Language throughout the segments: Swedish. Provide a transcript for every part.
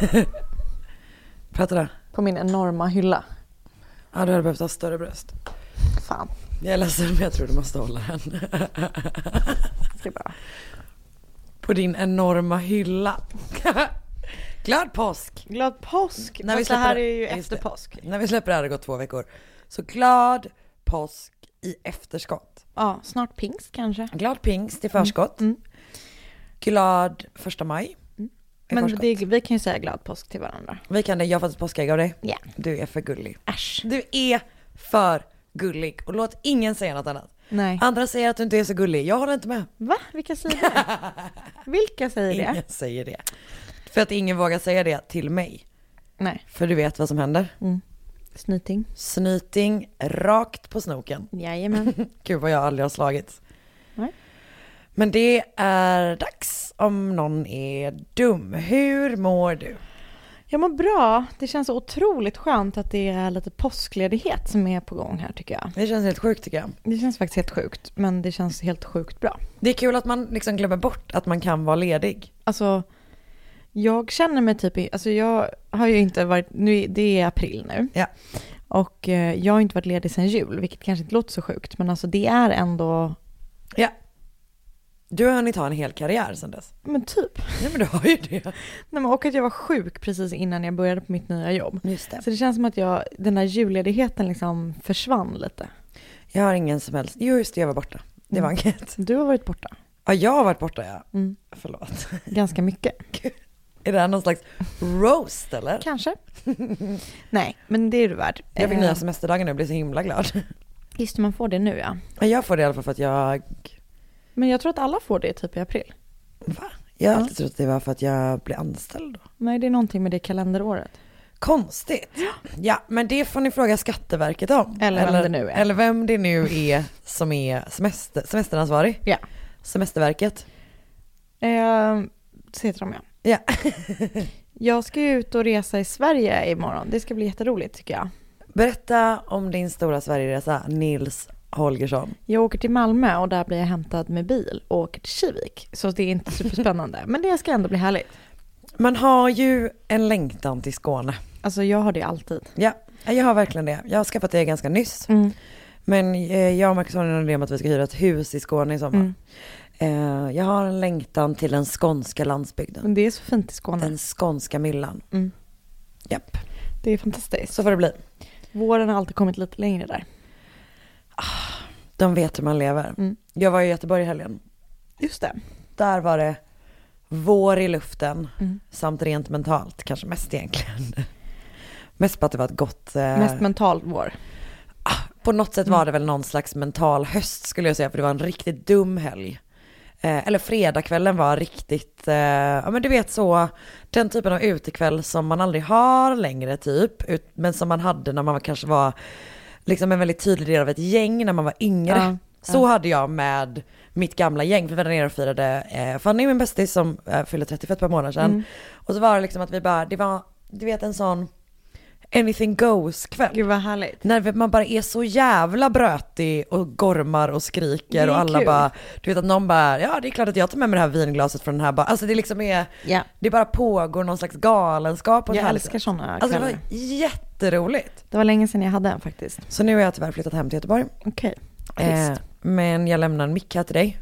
Prata där. På min enorma hylla. Ja, du hade behövt ha större bröst. Fan, Jag är ledsen men jag tror du måste hålla den. det är bra. På din enorma hylla. Glad påsk! Glad påsk! När vi Fast det här släpper- är ju efter det. påsk. När vi släpper det här har det gått två veckor. Så glad påsk i efterskott. Ja, snart pingst kanske. Glad pingst i förskott. Mm. Glad första maj. Men det, vi kan ju säga glad påsk till varandra. Vi kan det, jag har fått ett påskägg av dig. Ja. Du är för gullig. Äsch. Du är för gullig och låt ingen säga något annat. Nej. Andra säger att du inte är så gullig, jag håller inte med. Va? Vilka säger det? Vilka säger det? Ingen säger det. För att ingen vågar säga det till mig. Nej. För du vet vad som händer. Snyting. Snyting rakt på snoken. Jajamän. Gud vad jag aldrig har slagits. Men det är dags om någon är dum. Hur mår du? Jag mår bra. Det känns otroligt skönt att det är lite påskledighet som är på gång här tycker jag. Det känns helt sjukt tycker jag. Det känns faktiskt helt sjukt, men det känns helt sjukt bra. Det är kul att man liksom glömmer bort att man kan vara ledig. Alltså, jag känner mig typ, alltså jag har ju inte varit, nu, det är april nu. Ja. Och eh, jag har inte varit ledig sedan jul, vilket kanske inte låter så sjukt, men alltså det är ändå, Ja. Du har hunnit ha en hel karriär sedan dess. men typ. Nej men du har ju det. Nej, men och att jag var sjuk precis innan jag började på mitt nya jobb. Just det. Så det känns som att jag, den där julledigheten liksom försvann lite. Jag har ingen som helst, jo just det jag var borta. Det var inget. Du har varit borta. Ja jag har varit borta ja. Mm. Förlåt. Ganska mycket. Är det här någon slags roast eller? Kanske. Nej, men det är du värd. Jag fick Eh, nya semesterdagar nu och blev så himla glad. Just det, man får det nu ja. Jag får det i alla fall för att jag, Men jag tror att alla får det typ i april. va? Jag har alltid trott att det var för att jag blev anställd då. Nej, det är någonting med det kalenderåret. Konstigt. Ja, men det får ni fråga Skatteverket om. Eller vem det nu är. Eller vem det nu är som är semester, semesteransvarig. Ja. Semesterverket. Eh, så heter de ja. Ja. Jag ska ju ut och resa i Sverige imorgon. Det ska bli jätteroligt tycker jag. Berätta om din stora Sverigeresa, Nils Holgersson. Jag åker till Malmö och där blir jag hämtad med bil och åker till Kivik. Så det är inte superspännande. Men det ska ändå bli härligt. Man har ju en längtan till Skåne. Alltså jag har det alltid. Ja, jag har verkligen det. Jag har skaffat det ganska nyss. Mm. Men eh, jag och Marcus har en idé om att vi ska hyra ett hus i Skåne i sommar. Mm. Eh, Jag har en längtan till den skånska landsbygden. Men det är så fint i Skåne. Den skånska myllan. Mm. Japp, Det är fantastiskt. så får det bli. Våren har alltid kommit lite längre där. De vet hur man lever. Mm. Jag var i Göteborg i helgen. Just det. Där var det vår i luften, Mm. samt rent mentalt, kanske mest egentligen. Mest på att det var ett gott... eh, Mest mental vår. På något sätt var det väl någon slags mental höst skulle jag säga, för det var en riktigt dum helg. Eh, eller fredagskvällen var riktigt, eh, ja men du vet så, den typen av utekväll som man aldrig har längre typ, ut, men som man hade när man kanske var liksom en väldigt tydlig del av ett gäng när man var yngre. Ja, Så hade jag med mitt gamla gäng, för vi var nere och firade eh, Fanny, min bästis som eh, fyllde 30 för ett par månader sedan. Mm. Och så var det liksom att vi bara, det var, du vet en sån anything goes kväll. Gud vad härligt. När man bara är så jävla brötig och gormar och skriker och alla kul. bara, du vet att någon bara, ja det är klart att jag tar med mig det här vinglaset från den här bara, alltså det liksom är, Ja. det bara pågår någon slags galenskap ett Jag älskar sådana Alltså det kvällar. var jätteroligt. Det var länge sedan jag hade en faktiskt. Så nu har jag tyvärr flyttat hem till Göteborg. Okej. Eh, men jag lämnar en mick här till dig.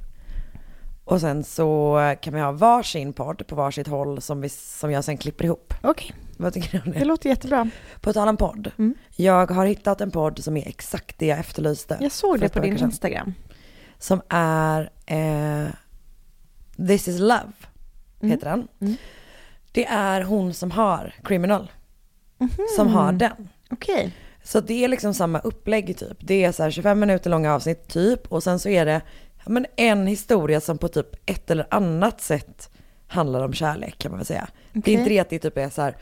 Och sen så kan vi ha varsin podd på varsitt håll som, vi, som jag sen klipper ihop. Okej, Vad tycker du om det det? låter jättebra. På tal om podd. Mm. Jag har hittat en podd som är exakt det jag efterlyste. Jag såg det på din sedan. Instagram. Som är eh, This is love, Mm. heter den. Mm. Det är hon som har Criminal, som har den. Okej. Så det är liksom samma upplägg typ. Det är så här 25 minuter långa avsnitt typ och sen så är det men en historia som på typ ett eller annat sätt handlar om kärlek kan man väl säga. Det Okej. är inte det att det typ är så här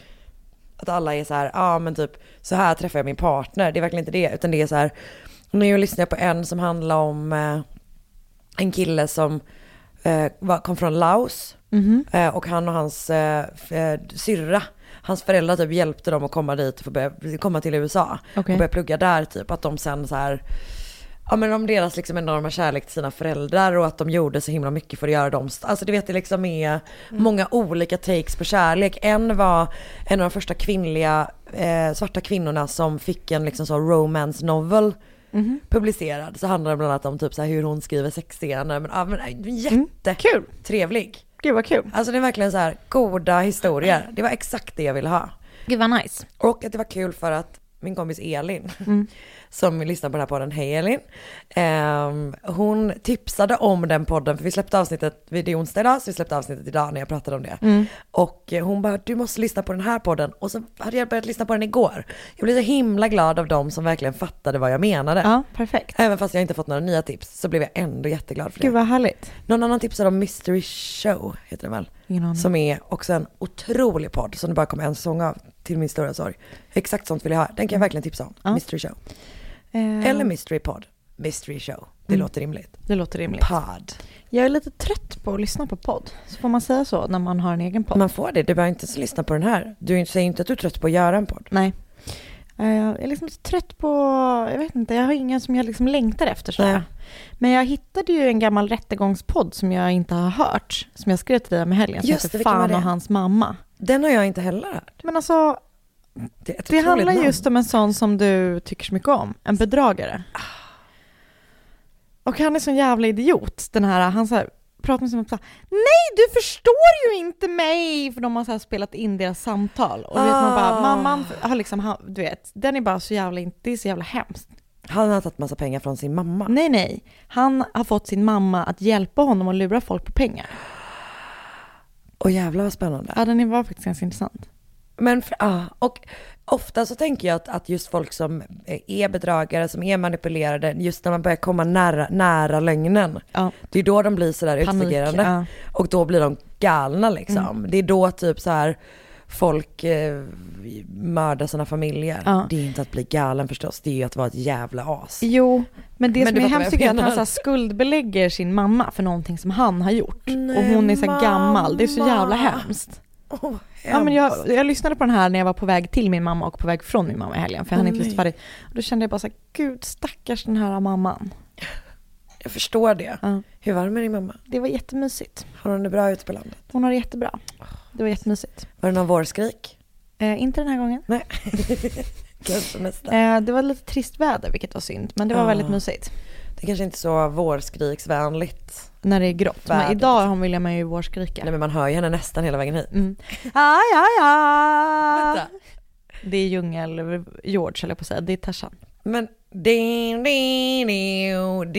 att alla är så här, ja ah, men typ så här träffar jag min partner. Det är verkligen inte det utan det är så här, nu lyssnar jag på en som handlar om eh, en kille som eh, kom från Laos Mhm. eh, och han och hans eh, eh, syrra Hans föräldrar typ hjälpte dem att komma dit få börja, komma till USA Okej. och börja plugga där typ. Att de sen så här, ja men om deras liksom enorma kärlek till sina föräldrar och att de gjorde så himla mycket för att göra dem, alltså du vet det liksom är många olika takes på kärlek. En var en av de första kvinnliga eh, svarta kvinnorna som fick en liksom så romance novel Mhm. publicerad. Så handlar det bland annat om typ så hur hon skriver sexscener. Men, ja, men äh, jätte Kul. trevlig. Gud vad kul. Alltså det är verkligen så här goda historier. Det var exakt det jag ville ha. Gud vad nice. Och att det var kul för att min kompis Elin, Mm. Som lyssnar på den här podden, hej Elin. ehm, hon tipsade om den podden, för vi släppte avsnittet, det är onsdag idag, så vi släppte avsnittet idag när jag pratade om det. Mm. Och eh, hon bara, du måste lyssna på den här podden. Och så hade jag börjat lyssna på den igår. Jag blev så himla glad av dem som verkligen fattade vad jag menade. Ja, perfekt. Även fast jag inte fått några nya tips så blev jag ändå jätteglad för det. Gud vad härligt. Någon annan tipsade om Mystery Show, heter den väl? Som är också en otrolig podd som det bara kommer en säsong av till min stora sorg. Exakt sånt vill jag ha. Den kan jag verkligen tipsa om. Ja. Mystery Show. Eh, Eller Mystery Podd. Mystery Show. Det Mm. låter rimligt. Det låter rimligt. Podd. Jag är lite trött på att lyssna på podd. Så får man säga så när man har en egen podd? Man får det. Du behöver inte ens lyssna på den här. Du säger inte att du är trött på att göra en podd. Nej. Eh, Jag är liksom lite trött på, jag vet inte, jag har ingen som jag liksom längtar efter så. Nej. Men jag hittade ju en gammal rättegångspodd som jag inte har hört, som jag skrev till dig om i helgen, som Just det, heter var Fan det? och hans mamma. Den har jag inte heller hört. Men alltså, Det, det handlar namn. just om en sån som du tycker så mycket om, en bedragare. Och han är sån jävla idiot, den här, han så här, pratar med och Nej, du förstår ju inte mig! För de har så spelat in deras samtal. Och du vet, man bara, Ah. mamman har liksom, du vet, den är bara så jävla, det är så jävla hemskt. Han har tagit massa pengar från sin mamma. Nej, nej. Han har fått sin mamma att hjälpa honom att lura folk på pengar. Och jävlar vad spännande. Ja, den var faktiskt ganska intressant. Men, för- ja, och ofta så tänker jag att, att just folk som är bedragare, som är manipulerade, just när man börjar komma nära, nära lögnen, Ja. det är då de blir sådär Panik, ja. Mm. Och då blir de galna liksom. Det är då typ så här folk eh, mördar sina familjer. Ja. Det är inte att bli galen förstås, det är ju att vara ett jävla as. Jo, men det Men som är hemskt tycker jag att han så här skuldbelägger sin mamma för någonting som han har gjort. Nej, och hon är så här gammal. Det är så jävla hemskt. Åh, Ja, men jag, jag lyssnade på den här när jag var på väg till min mamma och på väg från min mamma i helgen. För jag hann Åh, inte lyssna färdigt. Då kände jag bara så här, gud stackars den här mamman. jag förstår det. Ja. Hur varm är din mamma? Det var jättemysigt. Har hon det bra ute på landet? Hon har det jättebra. Det var jättemysigt. Var det någon vårskrik? Eh, inte den här gången. Nej. Kanske nästa. Eh, det var lite trist väder vilket var synd. Men det var Ja. väldigt mysigt. Det kanske inte är så vårskriksvänligt. När det är grått. Men idag har- vill man ju vårskrika. Nej men man hör ju henne nästan hela vägen hit. Mm. Ja, ja, ja. Vänta. Det är djungel, George jag på att säga. Det är Tarzan. Men det,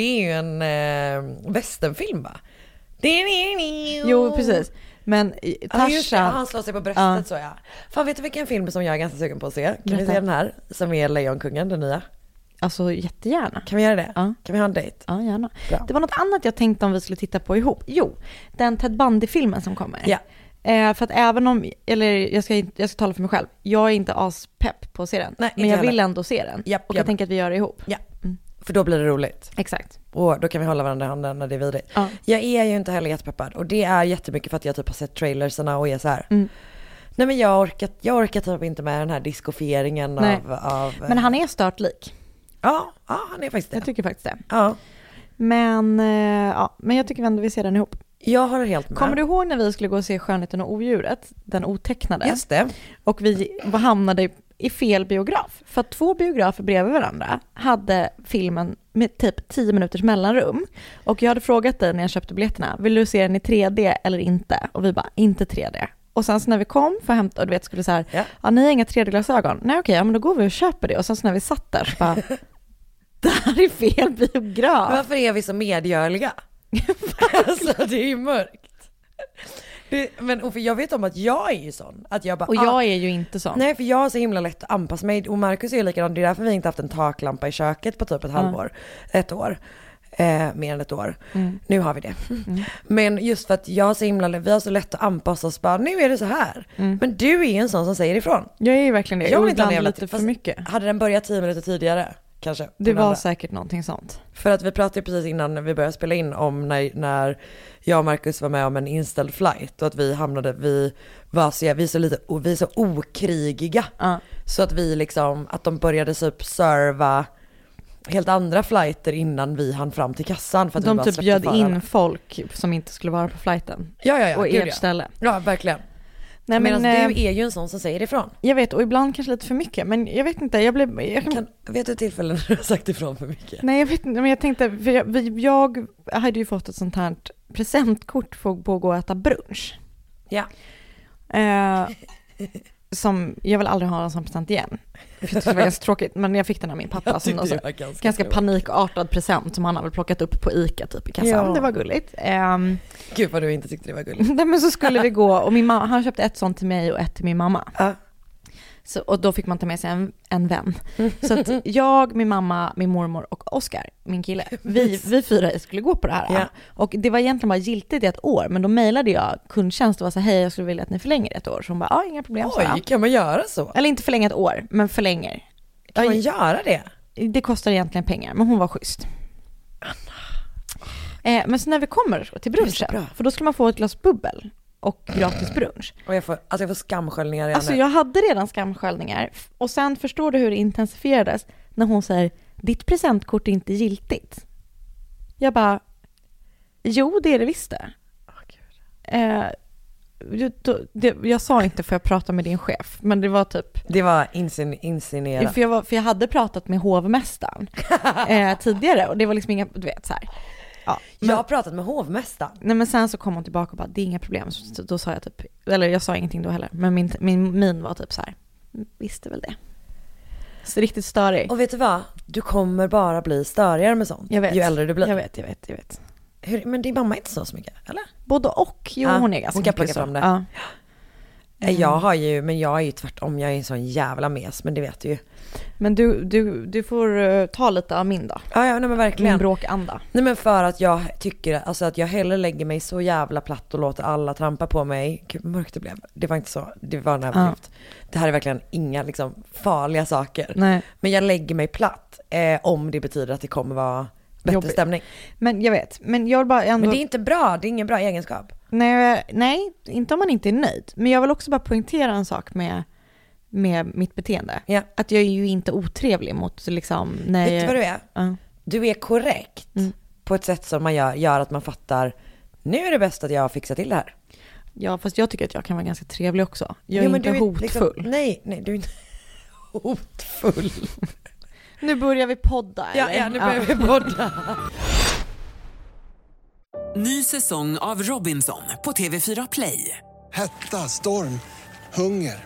är ju en eh, västernfilm va? Jo, precis. Men det. Tarzan, Han slår sig på bröstet Ja. så ja. Fan vet du vilken film som jag är ganska sugen på att se? Kan vi Berätta. se den här? Som är Lejonkungen, den nya. Alltså jättegärna. Kan vi göra det? Ja. Kan vi ha en dejt? Ja, gärna. Bra. Det var något annat jag tänkte om vi skulle titta på ihop. Jo, den Ted Bundy-filmen som kommer. Ja. Eh, för att även om, eller jag ska, jag ska tala för mig själv, jag är inte aspepp på att se den. Nej, men jag heller. vill ändå se den. Japp, och japp. jag tänker att vi gör det ihop. Ja, för då blir det roligt. Exakt. Och då kan vi hålla varandra i handen när det är vidrigt. Ja. Jag är ju inte heller jättepeppad och det är jättemycket för att jag typ har sett trailersarna och är så här. Mm. Nej men jag orkar, jag orkar typ inte med den här diskofieringen Nej. av, av... Men han är stört lik. Ja, ja han är faktiskt det. Jag tycker faktiskt det. Ja, Men, eh, ja, men jag tycker ändå vi ser den ihop. jag håller helt med. Kommer du ihåg när vi skulle gå och se Skönheten och odjuret, den otecknade? Just det. Och vi hamnade i fel biograf. För att två biografer bredvid varandra hade filmen med typ 10 minuters mellanrum. Och jag hade frågat dig när jag köpte biljetterna, vill du se den i 3D eller inte? Och vi bara, inte 3D. Och sen så när vi kom för att hämta, och du vet skulle så här, Ja. ni har inga 3D-glasögon. Nej okej, ja men då går vi och köper det. Och sen så när vi satt där så bara, det här är fel biograf. Varför är vi så medgörliga? alltså det är ju mörkt. Det, men och för jag vet om att jag är ju sån. Att jag bara, Och ah, jag är ju inte sån. Nej för jag har så himla lätt att anpassa mig och Marcus är ju likadan, det är därför vi inte haft en taklampa i köket på typ ett halvår, ett år. Eh, mer än ett år. Mm. Nu har vi det. Men just för att jag har så himla, vi har så lätt att anpassa oss bara, nu är det så här. Men du är en sån som säger ifrån. Jag är ju verkligen det. Jag vill inte ha lite för mycket. Hade den börjat tio minuter tidigare kanske? Det var andra. säkert någonting sånt. För att vi pratade precis innan vi började spela in om när, när jag och Marcus var med om en inställd flight och att vi hamnade, vi var så, vi är så lite, vi är så okrigiga. Ja. Så att vi liksom, att de började typ serva helt andra flighter innan vi hann fram till kassan. För att vi De bara typ bjöd för in folk som inte skulle vara på flighten. Ja, ja, ja. och gud, ert ja. ställe. Ja, verkligen. Nej, Medan men, du eh, är ju en sån som säger ifrån. Jag vet, och ibland kanske lite för mycket. Men jag vet inte, jag blev... Jag kan, Kan, vet du tillfällen när du har sagt ifrån för mycket? nej, jag vet inte, men jag tänkte, för jag, vi- jag hade ju fått ett sånt här presentkort för på att gå och äta brunch. Ja. Eh, som, jag vill aldrig ha en sån present igen. För jag tyckte det var ganska tråkigt, men jag fick den av min pappa. Som någon ganska ganska panikartad present som han har väl plockat upp på ICA typ i kassan. Ja. Det var gulligt. Ehm, Gud vad du inte tyckte det var gulligt. nej men så skulle vi gå och min mamma, han köpte ett sånt till mig och ett till min mamma. Ja. Så, och då fick man ta med sig en, en vän. Så att jag, min mamma, min mormor och Oskar, min kille, vi, vi fyra skulle gå på det här. Ja. Och det var egentligen bara giltigt i ett år, men då mejlade jag kundtjänst och var så hej jag skulle vilja att ni förlänger ett år. Så hon bara, ja inga problem Oj, kan man göra så? Eller inte förlänga ett år, men förlänger. Kan man göra det? Det kostar egentligen pengar, men hon var schysst. Eh, men så när vi kommer till brunchen, för då skulle man få ett glas bubbel och gratis brunch. Och jag får, alltså jag får skamsköljningar redan Alltså nu. jag hade redan skamsköljningar och sen förstår du hur det intensifierades när hon säger ditt presentkort är inte giltigt. Jag bara, jo det är det visst det. Eh, ju- då- det. Jag sa inte för jag prata med din chef, men det var typ, Det var insin, insinuerat. för jag, var, för jag hade pratat med hovmästaren eh, tidigare och det var liksom inga, du vet så här. Ja, men, Jag har pratat med hovmästaren. nej, men sen så kom hon tillbaka och bara, det är inga problem. Så, då sa jag typ, eller jag sa ingenting då heller, men min, min min var typ så här, "Mm, visste väl det. Så riktigt störig. Och vet du vad? Du kommer bara bli störigare med sånt. Jag vet. Ju äldre du blir. Jag vet, jag vet, jag vet. Hur, men din mamma är inte så så mycket, eller? Både och. Jo, Ja, hon är ganska hon kan plocka fram det. Ja. Eh, Jag har ju, men jag är ju tvärtom. Jag är en sån jävla mes, men det vet du ju. Men du, du, du får eh, ta lite av min då. Ja, ja, nej men Min verkligen. bråkanda. Nej men för att jag tycker, alltså att jag hellre lägger mig så jävla platt och låter alla trampa på mig. Gud vad mörkt det blev. Det var inte så, det var en överdrift. Det här är verkligen inga liksom farliga saker. Nej. Men jag lägger mig platt eh, om det betyder att det kommer vara bättre Jobbigt. stämning. Men jag vet, men jag vill bara ändå... Men det är inte bra, det är ingen bra egenskap. nej, nej, inte om man inte är nöjd. Men jag vill också bara poängtera en sak med, med mitt beteende. Ja. Att jag är ju inte otrevlig mot liksom... När Vet du vad du är? Ja. Du är korrekt Mm. på ett sätt som man gör, gör att man fattar, nu är det bäst att jag fixar till det här. Ja, fast jag tycker att jag kan vara ganska trevlig också. Jag är Jo, men inte du är hotfull. liksom- nej, nej, du är inte hotfull. Nu börjar vi podda Ja, eller? ja, nu börjar vi podda. Ny säsong av Robinson på TV4 Play. Hetta, storm, hunger.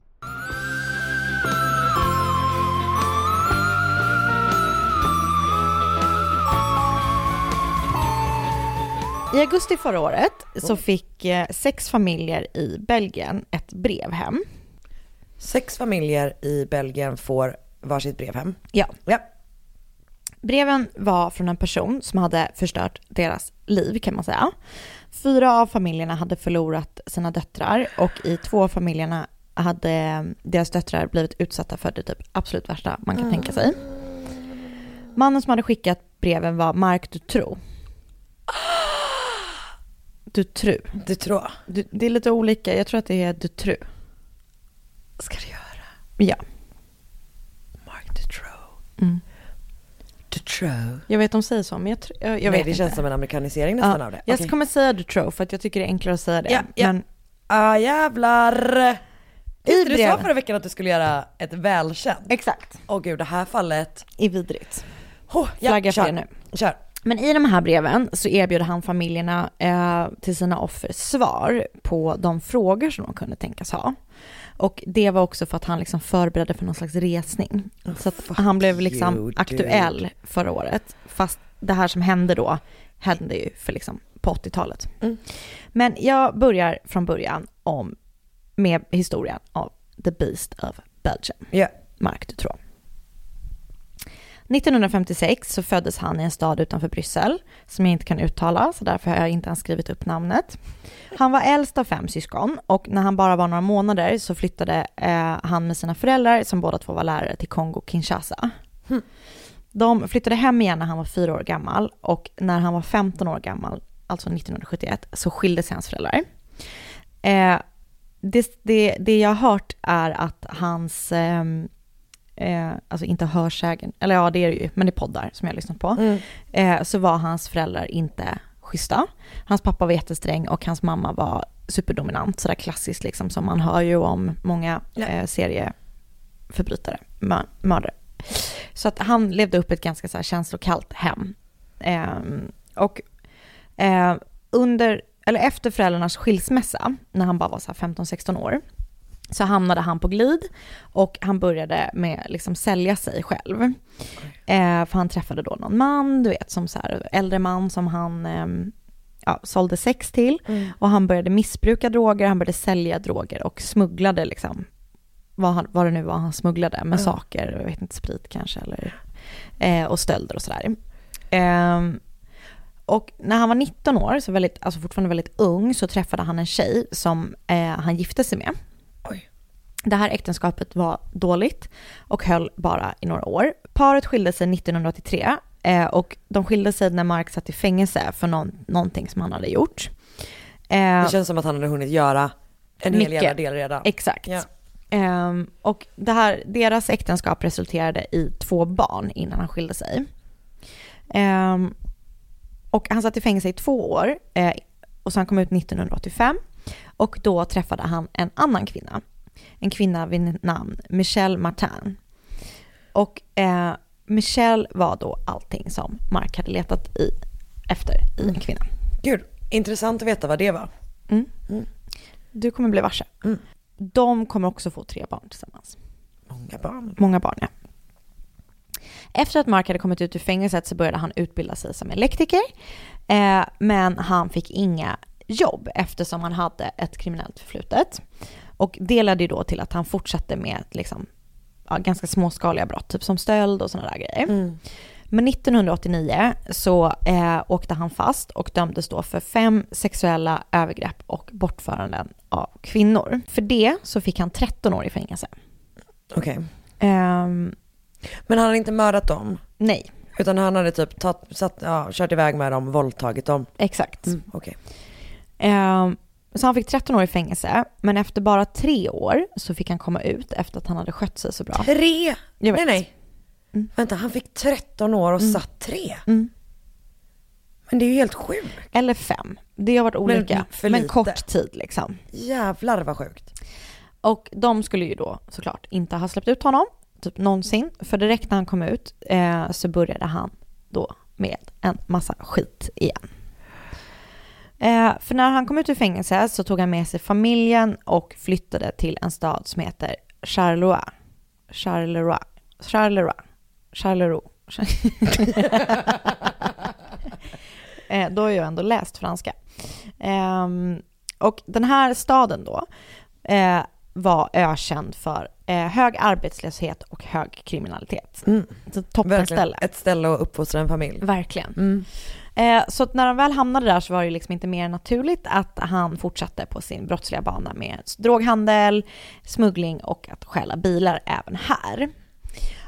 I augusti förra året så fick eh, sex familjer i Belgien ett brev hem. Sex familjer i Belgien får varsitt brev hem. Ja. Ja. Breven var från en person som hade förstört deras liv kan man säga. Fyra av familjerna hade förlorat sina döttrar och i två av familjerna hade deras döttrar blivit utsatta för det typ absolut värsta man kan tänka sig. Mannen som hade skickat breven var Marc Dutroux. Dutroux. Dutroux. Du, det är lite olika, jag tror att det är Dutroux. Ska det göra? Ja. Mark Dutroux. Mm. Dutroux. Jag vet de säger så, men jag, tr- jag, jag Nej, vet det inte. känns som en amerikanisering nästan Ja, av det. Jag Okej. kommer säga Dutroux för att jag tycker det är enklare att säga det. Ja, ja. Men Ah jävlar! Just du sa förra veckan att du skulle göra ett välkänt. Exakt. Åh gud, det här fallet. är vidrigt. Oh, Flagga för det nu. Kör. Men i de här breven så erbjöd han familjerna eh, till sina offer svar på de frågor som de kunde tänkas ha. Och det var också för att han liksom förberedde för någon slags resning. så att han blev liksom you, aktuell förra året. Fast det här som hände då hände ju för liksom på 80-talet. Mm. Men jag börjar från början om med historien av The Beast of Belgium. Ja. Marc Dutroux. 1956 så föddes han i en stad utanför Bryssel som jag inte kan uttala så därför har jag inte ens skrivit upp namnet. Han var äldst av fem syskon och när han bara var några månader så flyttade eh, han med sina föräldrar som båda två var lärare till Kongo-Kinshasa. De flyttade hem igen när han var fyra år gammal och när han var 15 år gammal, alltså 1971, så skilde sig hans föräldrar. Eh, det, det, det jag har hört är att hans, ehm, eh, alltså inte hörsägen, eller ja det är det ju, men det är poddar som jag har lyssnat på, Mm. eh, så var hans föräldrar inte schyssta. Hans pappa var jättesträng och hans mamma var superdominant, sådär klassiskt liksom som man hör ju om många eh, serieförbrytare, mö- mördare. Så att han levde upp ett ganska så här känslokallt hem. Ehm, och eh, under, eller efter föräldrarnas skilsmässa, när han bara var så här 15-16 år, så hamnade han på glid och han började med liksom sälja sig själv. Eh, för han träffade då någon man, du vet, som så här äldre man som han ehm, ja, sålde sex till. Och han började missbruka droger, han började sälja droger och smugglade liksom vad, han, vad det nu var han smugglade, med Ja. saker, jag vet inte, sprit kanske eller eh, och stölder och sådär. Ehm, och när han var 19 år, så väldigt, alltså fortfarande väldigt ung, så träffade han en tjej som eh, han gifte sig med. Det här äktenskapet var dåligt och höll bara i några år. Paret skilde sig 1983 eh, och de skilde sig när Mark satt i fängelse för någon, någonting som han hade gjort. Eh, Det känns som att han hade hunnit göra en hel Mycket. jävla del redan. Exakt. Ja. Ehm, och det här, deras äktenskap resulterade i två barn innan han skilde sig. Ehm, och han satt i fängelse i två år eh, och sen kom ut 1985. Och då träffade han en annan kvinna. En kvinna vid namn Michelle Martin. Och eh, Michelle var då allting som Mark hade letat i, efter i en kvinna. Gud, intressant att veta vad det var. Mm. Du kommer bli varse. Mm. De kommer också få tre barn tillsammans. Många barn. Många barn, ja. Efter att Mark hade kommit ut ur fängelset så började han utbilda sig som elektriker. Eh, men han fick inga jobb eftersom han hade ett kriminellt förflutet. Och det ledde ju då till att han fortsatte med liksom, ja, ganska småskaliga brott, typ som stöld och sådana där grejer. Mm. Men 1989 så eh, åkte han fast och dömdes då för fem sexuella övergrepp och bortföranden av kvinnor. För det så fick han 13 år i fängelse. Okej. Ehm, Men han hade inte mördat dem? nej, Utan han hade typ tatt, satt, ja, kört iväg med dem, våldtagit dem? exakt. Mm, Okej. Ehm, så han fick 13 år i fängelse, men efter bara tre år så fick han komma ut efter att han hade skött sig så bra. Tre? Nej nej. Mm. Vänta, han fick 13 år och Mm. satt tre? Mm. Men det är ju helt sjukt. Eller fem. Det har varit olika, men, lite. kort tid liksom. Jävlar vad sjukt. Och de skulle ju då såklart inte ha släppt ut honom, typ någonsin. För direkt när han kom ut eh, så började han då med en massa skit igen. Eh, för när han kom ut ur fängelse så tog han med sig familjen och flyttade till en stad som heter Charleroi. Charleroi. Charleroi. Charleroi. eh, då har jag ändå läst franska. Ehm, och den här staden då eh, var ökänd för eh, hög arbetslöshet och hög kriminalitet. Mm. Så toppenställe. Ett ställe att uppfostra en familj. Verkligen. Mm. Eh, så när de väl hamnade där så var det liksom inte mer naturligt att han fortsatte på sin brottsliga bana med droghandel, smuggling och att stjäla bilar även här.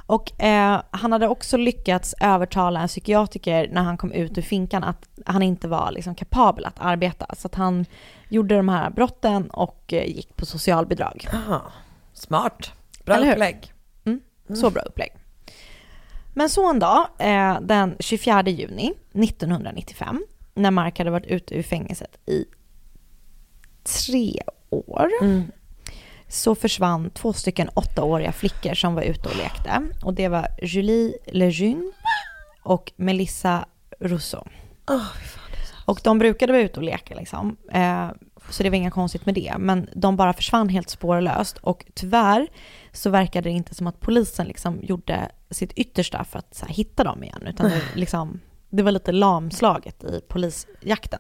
Och eh, han hade också lyckats övertala en psykiatriker när han kom ut ur finkan att han inte var liksom kapabel att arbeta. Så att han gjorde de här brotten och eh, gick på socialbidrag. Aha. Smart. Bra Eller hur? upplägg. Mm. Så bra upplägg. Men så en dag, eh, den 24 juni 1995, när Mark hade varit ute ur fängelset i tre år, så försvann två stycken åttaåriga flickor som var ute och lekte. Och det var Julie Lejeune och Melissa Rousseau. Och de brukade vara ute och leka liksom. Eh, så det var inget konstigt med det. Men de bara försvann helt spårlöst. Och tyvärr så verkade det inte som att polisen liksom gjorde sitt yttersta för att här, hitta dem igen. Utan det, liksom, det var lite lamslaget i polisjakten.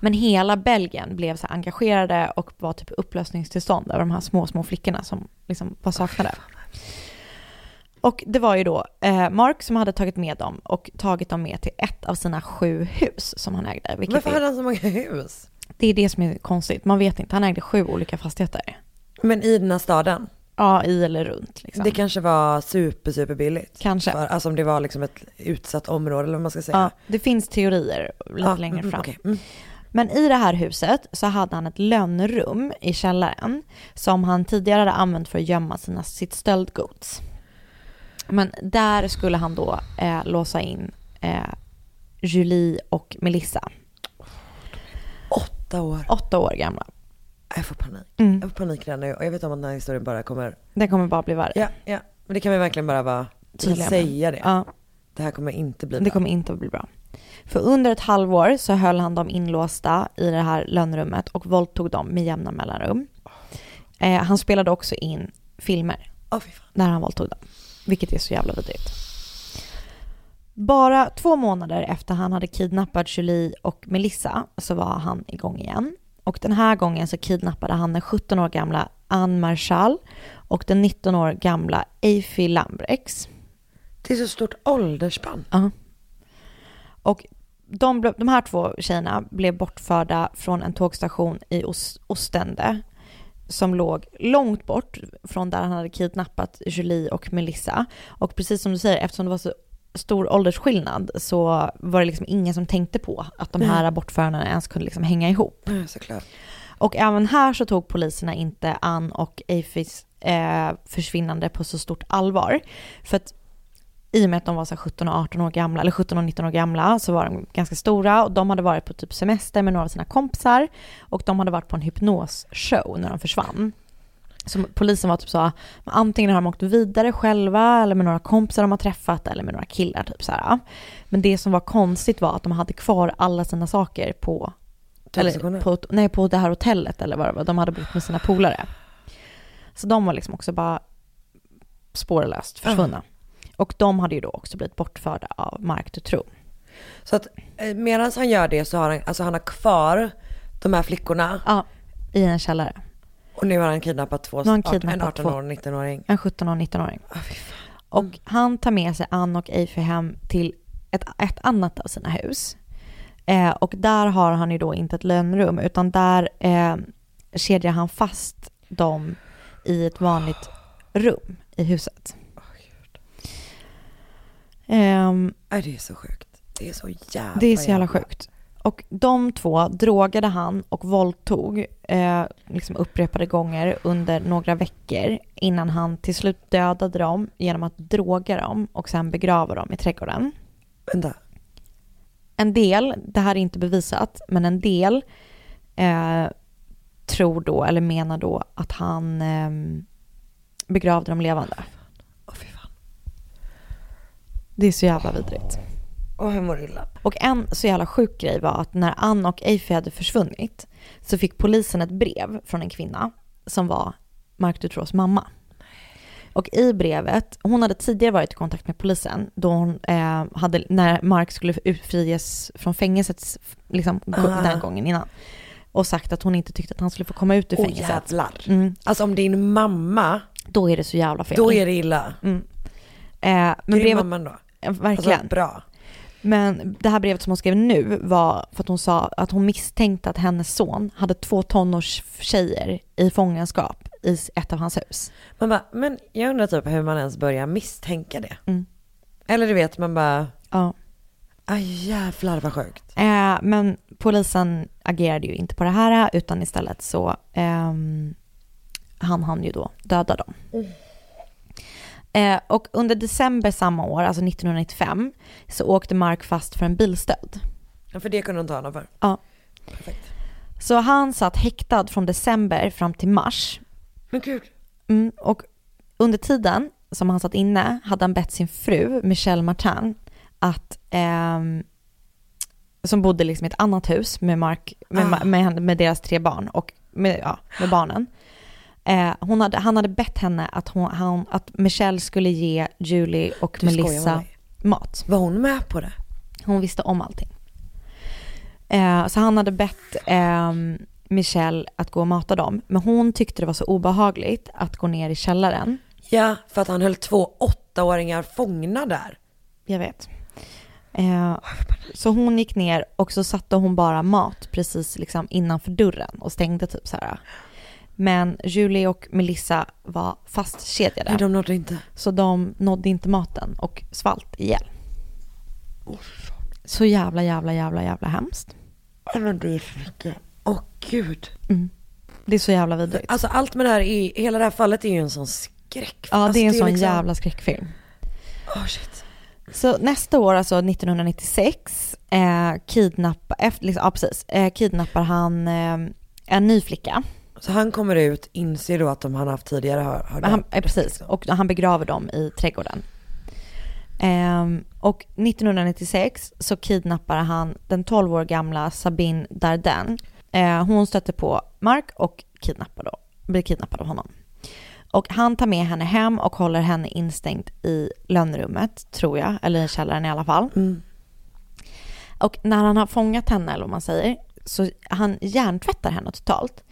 Men hela Belgien blev så engagerade och var typ upplösningstillstånd över de här små, små flickorna som liksom var saknade. Och det var ju då eh, Mark som hade tagit med dem och tagit dem med till ett av sina sju hus som han ägde. Varför är- hade han så många hus? det är det som är konstigt. Man vet inte. Han ägde sju olika fastigheter. Men i den här staden? Ja, i eller runt. Liksom. Det kanske var super, super billigt. Kanske. För, alltså om det var liksom ett utsatt område eller vad man ska säga. Ja, det finns teorier lite Ja, längre mm, fram. okej. Mm. Men i det här huset så hade han ett lönnrum i källaren som han tidigare hade använt för att gömma sina, sitt stöldgods. Men där skulle han då eh, låsa in eh, Julie och Melissa. Åtta år. Åtta år gamla. Jag får panik. Mm. Jag får panik redan nu och jag vet om att den här historien bara kommer... Det kommer bara bli värre. Ja, ja. Men det kan vi verkligen bara vara Tydliga säga det. Ja. Det här kommer inte bli Det bra. kommer inte att bli bra. För under ett halvår så höll han dem inlåsta i det här lönnrummet och våldtog dem med jämna mellanrum. Eh, han spelade också in filmer fan. när han våldtog dem, vilket är så jävla vidrigt. Bara två månader efter han hade kidnappat Julie och Melissa så var han igång igen. Och den här gången så kidnappade han den 17 år gamla Anne Marshall och den 19 år gamla Eify Lambrex. Det är så stort åldersspann. Ja. Och de, de här två tjejerna blev bortförda från en tågstation i Os- Ostende som låg långt bort från där han hade kidnappat Julie och Melissa. Och precis som du säger, eftersom det var så stor åldersskillnad så var det liksom ingen som tänkte på att de här bortförandena ens kunde liksom hänga ihop. Såklart. Och även här så tog poliserna inte Ann och Eifis eh, försvinnande på så stort allvar. För att i och med att de var så här 17 och 18 år gamla, eller 17 och 19 år gamla, så var de ganska stora och de hade varit på typ semester med några av sina kompisar och de hade varit på en hypnosshow när de försvann. Så polisen var typ så, antingen har de åkt vidare själva eller med några kompisar de har träffat eller med några killar typ så här. Men det som var konstigt var att de hade kvar alla sina saker på, eller på, nej, på det här hotellet eller vad det var, de hade bott med sina polare. Så de var liksom också bara spårlöst försvunna. Och de hade ju då också blivit bortförda av Mark Dutroux. Så att eh, medan han gör det så har han, alltså han har kvar de här flickorna. Ja, i en källare. Och nu har han kidnappat två, han 18, en kidnappat 18 två. år och 19-åring. En 17 och 19-åring. Och han tar med sig Ann och Eify hem till ett, ett annat av sina hus. Eh, och där har han ju då inte ett lönnrum utan där eh, kedjar han fast dem i ett vanligt rum i huset. Nej, det är så sjukt. Det är så jävla det är så jävla sjukt. Och de två drogade han och våldtog eh, liksom upprepade gånger under några veckor innan han till slut dödade dem genom att droga dem och sen begrava dem i trädgården. Vänta. en del, det här är inte bevisat, men en del eh, tror då, eller menar då, att han eh, begravde dem levande. Det är så jävla vidrigt. Åh, jag mår illa. Och en så jävla sjuk grej var att när Ann och Eiffel hade försvunnit så fick polisen ett brev från en kvinna som var Mark Dutroux mamma. Och i brevet, hon hade tidigare varit i kontakt med polisen då hon eh, hade, när Mark skulle friges från fängelset liksom, Ah. den gången innan. Och sagt att hon inte tyckte att han skulle få komma ut ur Åh fängelset. jävlar. Mm. Alltså om din mamma, Då är det så jävla fel. då är det illa. Mm. Eh, men Grym brevet, mamman då. Ja, verkligen. Alltså, bra. Men det här brevet som hon skrev nu var för att hon sa att hon misstänkte att hennes son hade två tonårstjejer i fångenskap i ett av hans hus. Man bara, men jag undrar typ hur man ens börjar misstänka det. Mm. Eller du vet, man bara, Ja. aj jävlar vad sjukt. Eh, men polisen agerade ju inte på det här utan istället så ehm, han hann ju då döda dem. Eh, och under december samma år, alltså 1995, så åkte Mark fast för en bilstöld. Ja, För det kunde hon ta honom för. Ja. Perfekt. Så han satt häktad från december fram till mars. Men gud. Mm, och under tiden som han satt inne hade han bett sin fru, Michelle Martin, att, ehm, som bodde liksom i ett annat hus med, Mark, med, Ah. med, henne- med deras tre barn och med, ja, med barnen. Eh, hon hade, han hade bett henne att, hon, han, att Michelle skulle ge Julie och Du Melissa mat. Var hon med på det? Hon visste om allting. Eh, så han hade bett ehm, Michelle att gå och mata dem. Men hon tyckte det var så obehagligt att gå ner i källaren. Ja, för att han höll två åttaåringar fångna där. Jag vet. Eh, så hon gick ner och så satte hon bara mat precis liksom innanför dörren och stängde typ så här. Men Julie och Melissa var fastkedjade. Nej, de nådde inte. Så de nådde inte maten och svalt ihjäl. Så jävla, jävla, jävla, jävla hemskt. Men det är för mycket. Åh gud. Mm. Det är så jävla vidrigt. Alltså allt med det här, är, hela det här fallet är ju en sån skräck. Ja, alltså, det är en sån liksom- jävla skräckfilm. Åh shit. Så nästa år, alltså 1996, eh, kidnappar, efter, liksom, ja, precis, eh, kidnappar han eh, en ny flicka. Så han kommer ut, inser då att de han haft tidigare har, har han, dött, eh, precis, liksom. och han begraver dem i trädgården. Ehm, och 1996 så kidnappar han den 12 år gamla Sabine Darden. Eh, hon stöter på Mark och kidnappar då, blir kidnappad av honom. Och han tar med henne hem och håller henne instängd i lönnrummet, tror jag, eller i källaren i alla fall. Mm. Och när han har fångat henne, eller vad man säger, så han hjärntvättar henne totalt.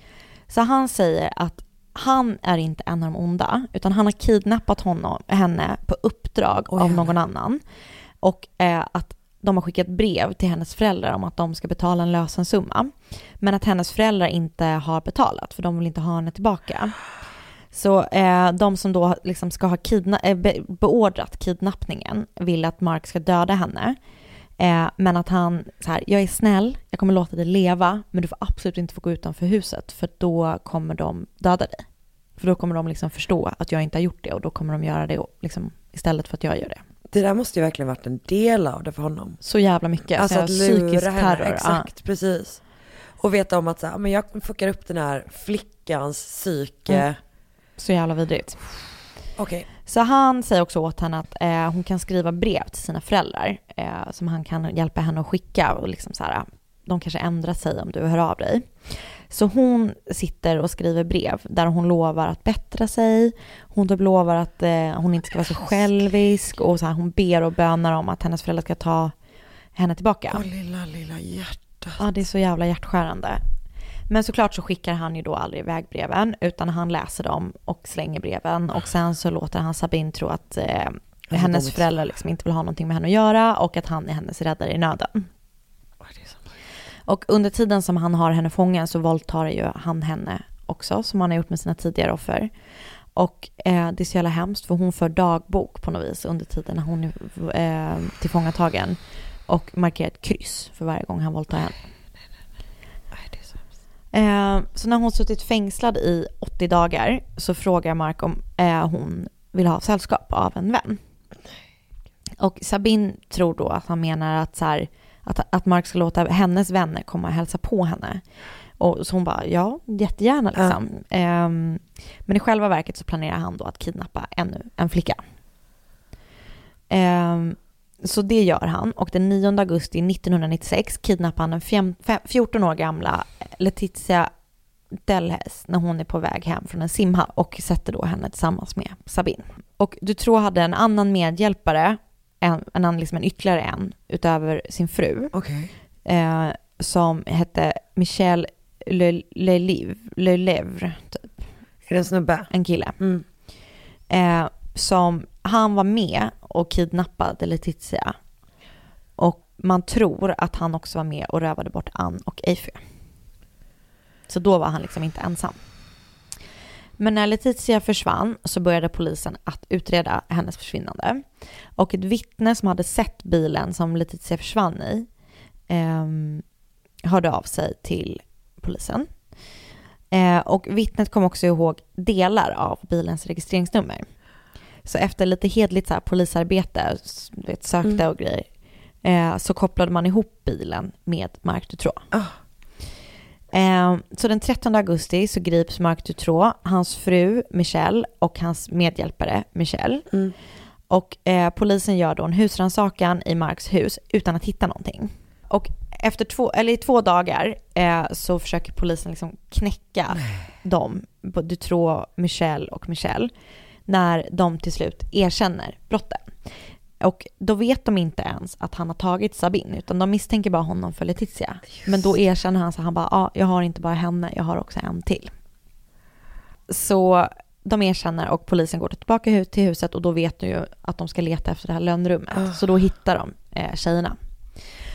Så han säger att han är inte en av de onda, utan han har kidnappat honom, henne på uppdrag Oj, av någon annan. Och eh, att de har skickat brev till hennes föräldrar om att de ska betala en lösensumma. Men att hennes föräldrar inte har betalat, för de vill inte ha henne tillbaka. Så eh, de som då liksom ska ha kidna- eh, be- beordrat kidnappningen vill att Mark ska döda henne. Eh, men att han, så här, jag är snäll, jag kommer låta dig leva, men du får absolut inte få gå utanför huset, för då kommer de döda dig. För då kommer de liksom förstå att jag inte har gjort det och då kommer de göra det liksom, istället för att jag gör det. Det där måste ju verkligen varit en del av det för honom. Så jävla mycket. Alltså Alltså, att lura psykisk henne, terror. exakt, precis. Och veta om att så här, men jag fuckar upp den här flickans psyke. Mm. Så jävla vidrigt. Okej, Så han säger också åt henne att eh, hon kan skriva brev till sina föräldrar eh, som han kan hjälpa henne att skicka och liksom så här, de kanske ändrar sig om du hör av dig. Så hon sitter och skriver brev där hon lovar att bättra sig. Hon typ lovar att eh, hon inte ska vara så självisk och så här, hon ber och bönar om att hennes föräldrar ska ta henne tillbaka. Åh lilla, lilla hjärtat. Ja, det är så jävla hjärtskärande. Men såklart så skickar han ju då aldrig iväg breven, utan han läser dem och slänger breven. Och sen så låter han Sabine tro att eh, hennes föräldrar liksom inte vill ha någonting med henne att göra och att han är hennes räddare i nöden. Och under tiden som han har henne fången så våldtar ju han henne också, som han har gjort med sina tidigare offer. Och eh, det är så jävla hemskt för hon för dagbok på något vis under tiden när hon är eh, tillfångatagen. Och markerar ett kryss för varje gång han våldtar henne. Eh, så när hon suttit fängslad i 80 dagar så frågar Mark om eh, hon vill ha sällskap av en vän. Och Sabine tror då att han menar att, så här, att, att Mark ska låta hennes vänner komma och hälsa på henne. Och så hon bara, ja, jättegärna liksom. Ehm, men i själva verket så planerar han då att kidnappa ännu en flicka. Ehm, så det gör han och den 9 augusti 1996 kidnappar han den fem, fem, 14 år gamla Letizia Delhes när hon är på väg hem från en simhall och sätter då henne tillsammans med Sabine. Och Dutroux hade en annan medhjälpare, en, en, annan, liksom en ytterligare en, utöver sin fru. Okej. Eh, som hette Michel Le- Lelevre, typ. Är det en snubbe? En kille. Mm. Eh, som, han var med och kidnappade Letizia. Och man tror att han också var med och rövade bort Ann och Eiffy. Så då var han liksom inte ensam. Men när Letizia försvann så började polisen att utreda hennes försvinnande. Och ett vittne som hade sett bilen som Letizia försvann i eh, hörde av sig till polisen. Eh, och vittnet kom också ihåg delar av bilens registreringsnummer. Så efter lite hedligt så här, polisarbete, vet, sökte Mm. och grejer, eh, så kopplade man ihop bilen med Marc Dutroux. Eh, så den 13 augusti så grips Marc Dutroux, hans fru Michelle och hans medhjälpare Michelle. Mm. Och eh, polisen gör då en husrannsakan i Marks hus utan att hitta någonting. Och efter två, eller i två dagar eh, så försöker polisen liksom knäcka dem, både Dutroux, Michelle och Michelle, när de till slut erkänner brotten. Och då vet de inte ens att han har tagit Sabine, utan de misstänker bara honom för Letizia. Men då erkänner han så han bara, ja, ah, jag har inte bara henne, jag har också en till. Så de erkänner och polisen går tillbaka till huset och då vet de ju att de ska leta efter det här lönnrummet. Så då hittar de eh, tjejerna.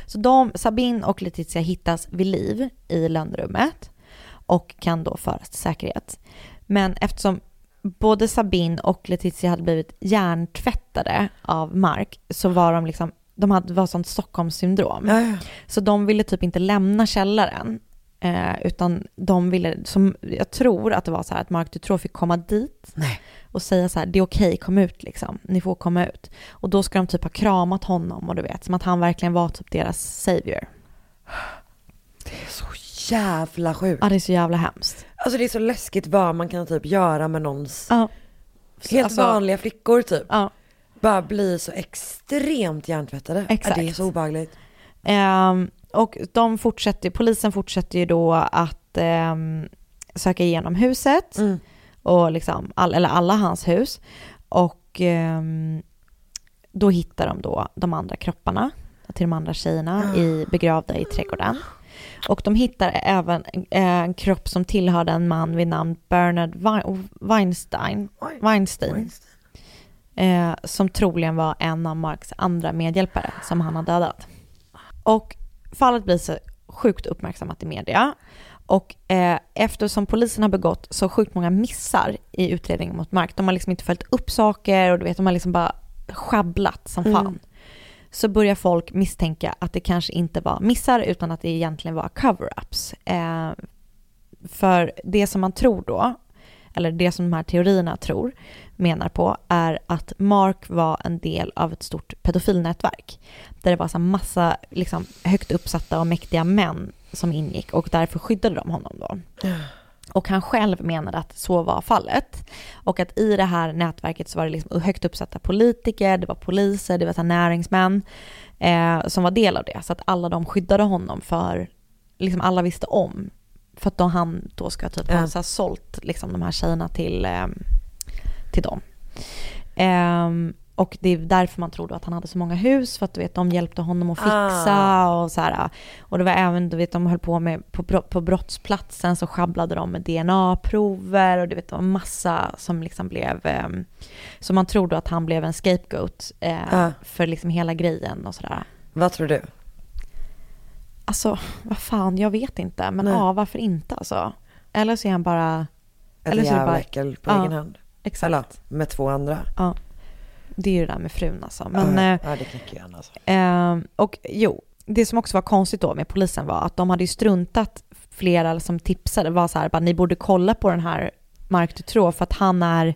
Så de, Sabine och Letizia hittas vid liv i lönnrummet och kan då föras till säkerhet. Men eftersom både Sabine och Letizia hade blivit hjärntvättade av Mark så var de liksom, de hade, var sånt Stockholmssyndrom. Ja, ja. Så de ville typ inte lämna källaren. Eh, utan de ville, som jag tror att det var så här att Mark Dutroux fick komma dit Nej. och säga så här, det är okej, kom ut liksom, ni får komma ut. Och då ska de typ ha kramat honom och du vet, som att han verkligen var typ deras savior. Så jävla sjukt. Ja, det är så jävla hemskt. Alltså det är så läskigt vad man kan typ göra med någons Ja. helt Alltså- vanliga flickor typ. Ja. Bara bli så extremt hjärntvättade. Exakt. Ja, det är så obehagligt. Ehm, och de fortsätter, polisen fortsätter ju då att ehm, söka igenom huset. Mm. och liksom all, eller alla hans hus. Och ehm, då hittar de då de andra kropparna till de andra tjejerna i, begravda i trädgården. Och de hittar även eh, en kropp som tillhörde en man vid namn Bernard Wein- Weinstein, Weinstein. Eh, som troligen var en av Marks andra medhjälpare som han har dödat. Och fallet blir så sjukt uppmärksammat i media. Och eh, eftersom polisen har begått så sjukt många missar i utredningen mot Mark, de har liksom inte följt upp saker och du vet, de har liksom bara sjabblat som fan. Mm. Så börjar folk misstänka att det kanske inte var missar utan att det egentligen var cover-ups. Eh, för det som man tror då, eller det som de här teorierna tror, menar på, är att Mark var en del av ett stort pedofilnätverk. Där det var så massa liksom, högt uppsatta och mäktiga män som ingick och därför skyddade de honom då. Och han själv menade att så var fallet. Och att i det här nätverket så var det liksom högt uppsatta politiker, det var poliser, det var näringsmän eh, som var del av det. Så att alla de skyddade honom för, liksom alla visste om. För att då han då ska typ ha så sålt liksom de här tjejerna till, eh, till dem. Ehm, och det är därför man tror då att han hade så många hus, för att du vet, de hjälpte honom att fixa Ah. och så här. Och det var även, du vet, de höll på med, på, på brottsplatsen så sjabblade de med DNA-prover och du vet, det var massa som liksom blev, ehm, så man tror då att han blev en scapegoat eh, Ah. för liksom hela grejen och sådär. Vad tror du? Alltså, vad fan, jag vet inte, men Nej. ja, varför inte alltså? Eller så är han bara, Ett Eller så är det bara- äckel på Ja, egen hand. exakt. Eller med två andra. Ja, det är ju det där med frun alltså. Men, ja, eh, ja, det knäcker ju alltså. Ehm, och jo, det som också var konstigt då med polisen var att de hade ju struntat flera som tipsade var så här, bara, ni borde kolla på den här Mark Dutroux för att han är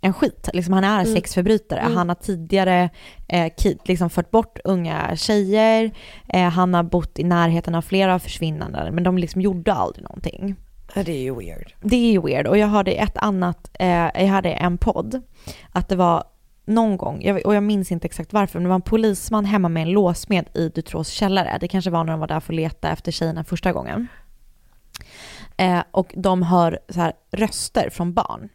en skit. Liksom, han är Mm. sexförbrytare. Mm. Han har tidigare eh, kid, liksom fört bort unga tjejer. Eh, han har bott i närheten av flera försvinnanden, men de liksom gjorde aldrig någonting. Ja, det är ju weird. Det är ju weird. Och jag hörde ett annat, eh, jag hade en podd, att det var någon gång, och jag minns inte exakt varför, men det var en polisman hemma med en låsmed i Dutrås källare. Det kanske var när de var där för att leta efter tjejerna första gången. Eh, och de hör så här röster från barn.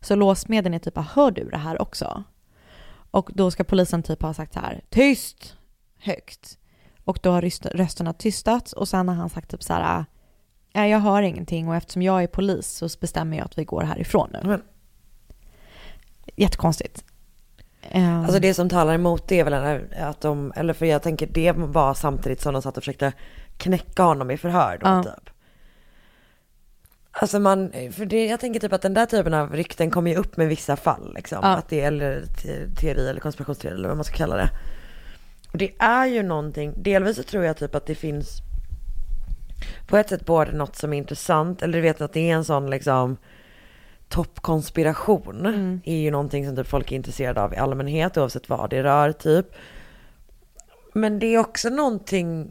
Så låsmeden är typ, ah, hör du det här också? Och då ska polisen typ ha sagt så här, tyst, högt. Och då har rösterna tystats och sen har han sagt typ så här, ah, jag hör ingenting och eftersom jag är polis så bestämmer jag att vi går härifrån nu. Men- Jättekonstigt. Ehm, Alltså det som talar emot det är väl att de, eller för jag tänker det var samtidigt som de satt och försökte knäcka honom i förhör då Ja. typ. Alltså man, för det, jag tänker typ att den där typen av rykten kommer ju upp med vissa fall liksom. Ja. Att det är eller te- teori eller konspirationsteori eller vad man ska kalla det. Och det är ju någonting, delvis så tror jag typ att det finns på ett sätt både något som är intressant, eller du vet att det är en sån liksom toppkonspiration Mm. är ju någonting som typ folk är intresserade av i allmänhet oavsett vad det rör typ. Men det är också någonting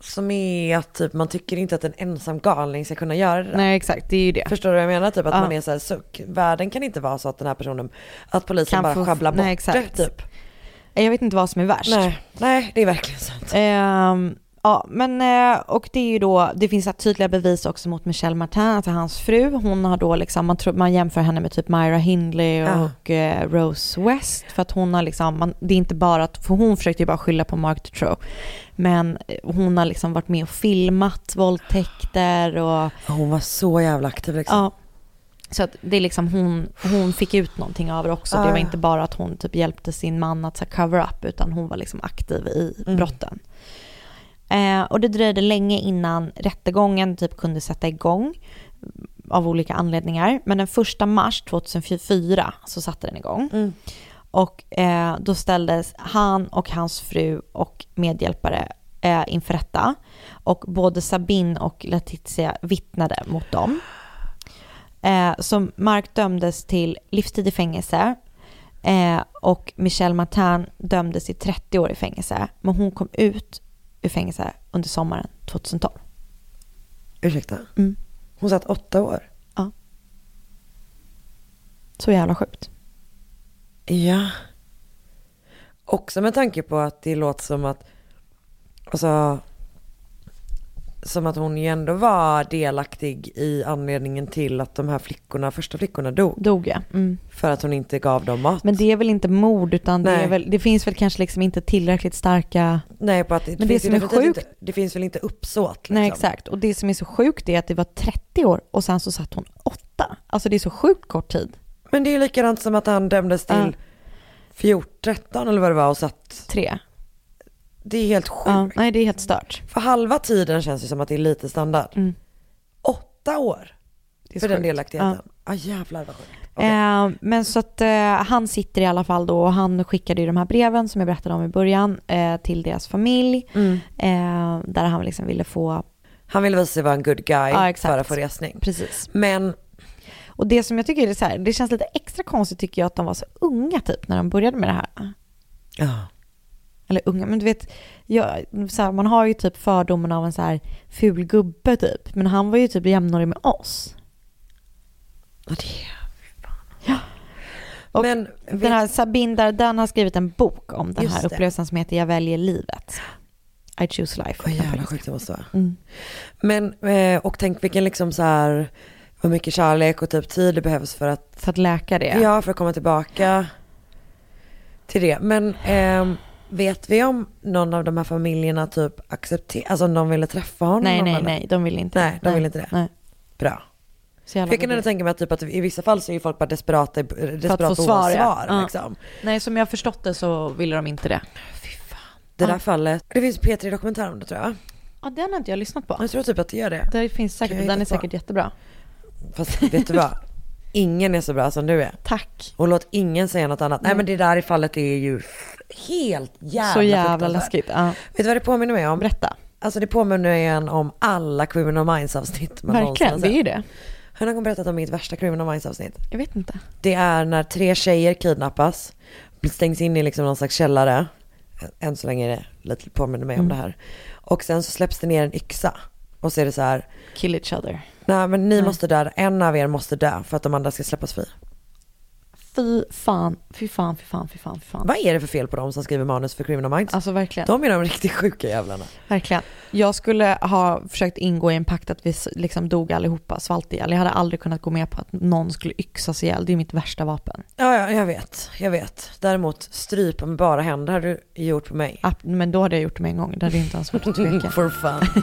som är att typ man tycker inte att en ensam galning ska kunna göra det. Nej exakt, det är ju det. Förstår du vad jag menar? Typ att Ja. man är så här, så, världen kan inte vara så att den här personen, att polisen Kan bara få- sjabblar bort nej, exakt. det typ. Jag vet inte vad som är värst. Nej, nej det är verkligen sant. Ehm, ja, men eh, och det är ju då, det finns tydliga bevis också mot Michelle Martin, alltså hans fru. Hon har då liksom, man, tror, man jämför henne med typ Myra Hindley Ja. och eh, Rose West. För att hon har liksom, man, det är inte bara att, för hon försökte ju bara skylla på Mark Dutroux. Men eh, hon har liksom varit med och filmat våldtäkter och Hon var så jävla aktiv liksom. Ja. Så att det är liksom hon, hon fick ut någonting av det också. Ah, det var ja. inte bara att hon typ hjälpte sin man att så cover up utan hon var liksom aktiv i Mm. Eh, och det dröjde länge innan rättegången typ kunde sätta igång av olika anledningar. Men den första mars 2004 så satte den igång. Mm. Och eh, då ställdes han och hans fru och medhjälpare eh, inför rätta. Och både Sabine och Letizia vittnade mot dem. Eh, så Mark dömdes till livstid i fängelse. Eh, och Michelle Martin dömdes till 30 år i fängelse. Men hon kom ut ur fängelse under sommaren 2012. Ursäkta? Mm. Hon satt åtta år? Så jävla sjukt. Ja. Också med tanke på att det låter som att, alltså, som att hon ju ändå var delaktig i anledningen till att de här flickorna, första flickorna dog. Dog ja. Mm. För att hon inte gav dem mat. Men det är väl inte mord utan det, väl, det finns väl kanske liksom inte tillräckligt starka... Nej, på att det, Men det som är sjukt- Inte, det finns väl inte uppsåt liksom. Nej exakt. Och det som är så sjukt är att det var 30 år och sen så satt hon åtta. Alltså det är så sjukt kort tid. Men det är ju likadant som att han dömdes till Ja. 14, 13 eller vad det var och satt. Tre. Det är helt sjukt. Ja, nej det är helt stört. För halva tiden känns det som att det är lite standard. Mm. Åtta år Det är för den delaktigheten. Ja. Ah, jävlar vad sjukt. Okej. Eh, men så att eh, han sitter i alla fall då och han skickade ju de här breven som jag berättade om i början eh, till deras familj. Mm. Eh, där han liksom ville få, Han ville visa sig vara en good guy Ja, för att få resning. precis. Men Och det som jag tycker är så här, det känns lite extra konstigt tycker jag att de var så unga typ när de började med det här. ja, Eller unga, men du vet, jag, så här, man har ju typ fördomen av en så här ful gubbe typ. Men han var ju typ jämnårig med oss. och det Och Men Den här Sabine Dardan har skrivit en bok om den här det. upplevelsen som heter Jag väljer livet. I choose life. Vad jävla sjukt det måste vara. Mm. Men, eh, och tänk vilken liksom så här, vad mycket kärlek och typ tid det behövs för att, För att läka det. ja, för att komma tillbaka till det. Men ehm, vet vi om någon av de här familjerna typ accepterar, alltså om de ville träffa honom? nej, nej, eller? nej, de vill inte. Nej, de vill inte det. Nej. Bra. Så jävla För jag kan ändå tänka mig att, typ att i vissa fall så är ju folk bara desperata, desperata få på svar, ja. Ja. liksom. Nej, som jag har förstått det så ville de inte det. Det där Ja. fallet, det finns P3 Dokumentär om det tror jag. Ja, den har inte jag lyssnat på. Jag tror typ att det gör det. Det finns säkert, den är på? säkert jättebra. Fast vet du vad? Ingen är så bra som du är. Tack. Och låt ingen säga något annat. Nej Nej. men det där i fallet är ju helt jävla så jävla läskigt. Ja. Vet du vad det påminner mig om? Berätta. Alltså det påminner en om alla Criminal Minds avsnitt man Verkligen, det är ju det. Har någon berättat om mitt värsta Criminal Minds avsnitt? Jag vet inte. Det är när tre tjejer kidnappas, stängs in i liksom någon slags källare. Än så länge är det lite påminner mig om Mm. det här. Och sen så släpps det ner en yxa. Och så är det så här, Kill each other. Nej men ni Nej. måste dö, en av er måste dö för att de andra ska släppas fri. Fy fan, fy fan, fy fan, fy fan, fy fan. Vad är det för fel på dem som skriver manus för Criminal Minds? Alltså verkligen. De är de riktigt sjuka jävlarna. Verkligen. Jag skulle ha försökt ingå i en pakt att vi liksom dog allihopa, svalt ihjäl. Jag hade aldrig kunnat gå med på att någon skulle yxas ihjäl. Det är mitt värsta vapen. Ja, ja, jag vet, jag vet. Däremot strypa med bara händer har du gjort på mig. Men då hade jag gjort det med en gång. Det hade inte ens varit att tveka. For fun.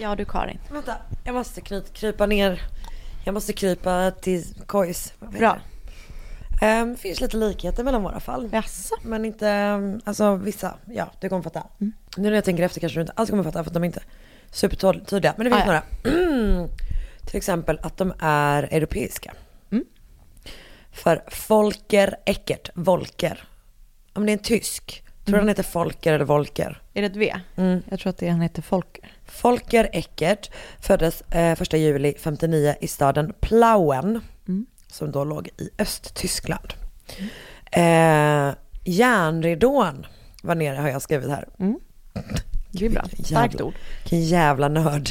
Ja du Karin. Vänta, jag måste knyt, krypa ner. Jag måste krypa till kojs. Bra. Ehm, finns lite likheter mellan våra fall. Jaså? Men inte, ehm, alltså vissa, ja du kommer fatta. Nu när jag tänker efter kanske du inte alls kommer fatta för att de är inte supertydliga. Men det finns Ah, några. Till exempel att de är europeiska. För Volker Eckert, Volker. Om det är en tysk, tror du han heter Folker eller Volker? Är det ett V? Jag tror att det är, han heter Folker. Folker Eckert föddes eh, 1 juli 59 i staden Plauen, som då låg i Östtyskland. Eh, järnridån var nere har jag skrivit här. Det är bra. Starkt ord. Vilken jävla nörd.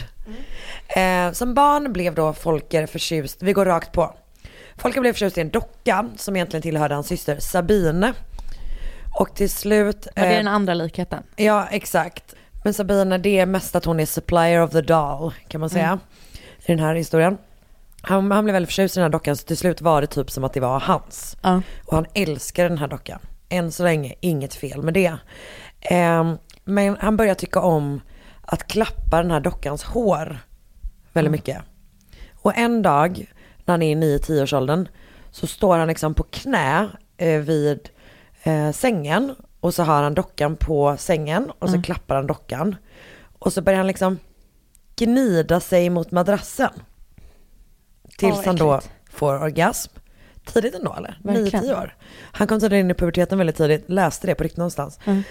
Eh, som barn blev då Folker förtjust, vi går rakt på. Folker blev förtjust i en docka som egentligen tillhörde hans syster Sabine. Och till slut... Var det eh, den andra likheten? Ja, exakt. Men Sabina, det är mest att hon är supplier of the doll, kan man säga. Mm. I den här historien. Han, han blev väldigt förtjust i den här dockan, så till slut var det typ som att det var hans. Ja. Och han älskar den här dockan. Än så länge, inget fel med det. Ehm, men han börjar tycka om att klappa den här dockans hår väldigt mycket. Och en dag, när han är i 9-10 års åldern, så står han liksom på knä eh, vid eh, sängen och så har han dockan på sängen och så klappar han dockan. Och så börjar han liksom gnida sig mot madrassen. Tills Åh, han då får orgasm. Tidigt ändå eller? Verkligen. 9-10 år. Han kom tydligen in i puberteten väldigt tidigt, läste det på riktigt någonstans. Mm.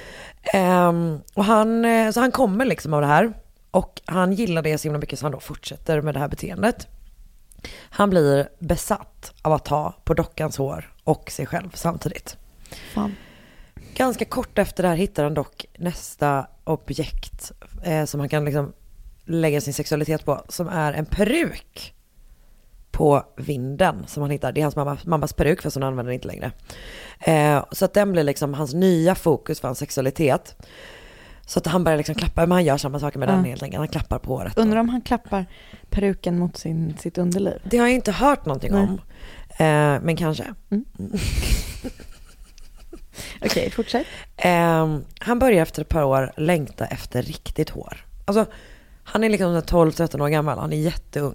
Ehm, och han, eh, så han kommer liksom av det här. Och han gillar det så himla mycket så han då fortsätter med det här beteendet. Han blir besatt av att ta på dockans hår och sig själv samtidigt. Fan. Ganska kort efter det här hittar han dock nästa objekt eh, som han kan liksom lägga sin sexualitet på, som är en peruk på vinden som han hittar. Det är hans mamma, mammas peruk fast hon använder den inte längre. Eh, så att den blir liksom hans nya fokus för hans sexualitet. Så att han börjar liksom klappa, men han gör samma saker med Ja. den helt enkelt. Han klappar på håret. Undrar om han klappar peruken mot sin, sitt underliv. Det har jag inte hört någonting Nej. om. Eh, men kanske. Okej, fortsätt. Ehm, han börjar efter ett par år längta efter riktigt hår. Alltså, han är liksom 12-13 år gammal, han är jätteung.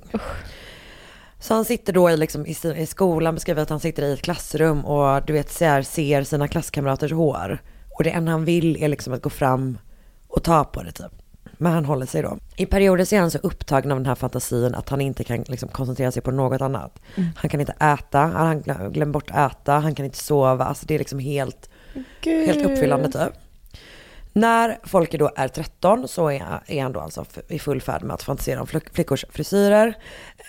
Så han sitter då i, liksom, i, i skolan, beskriver att han sitter i ett klassrum och du vet ser, ser sina klasskamraters hår. Och det enda han vill är liksom att gå fram och ta på det typ. Men han håller sig då. I perioder så är han så upptagen av den här fantasin att han inte kan liksom koncentrera sig på något annat. Mm. Han kan inte äta, han glöm- glömmer bort äta, han kan inte sova. Alltså det är liksom helt, helt uppfyllande typ. När Folke då är 13 så är, han då alltså i full färd med att fantisera om flick- flickors frisyrer.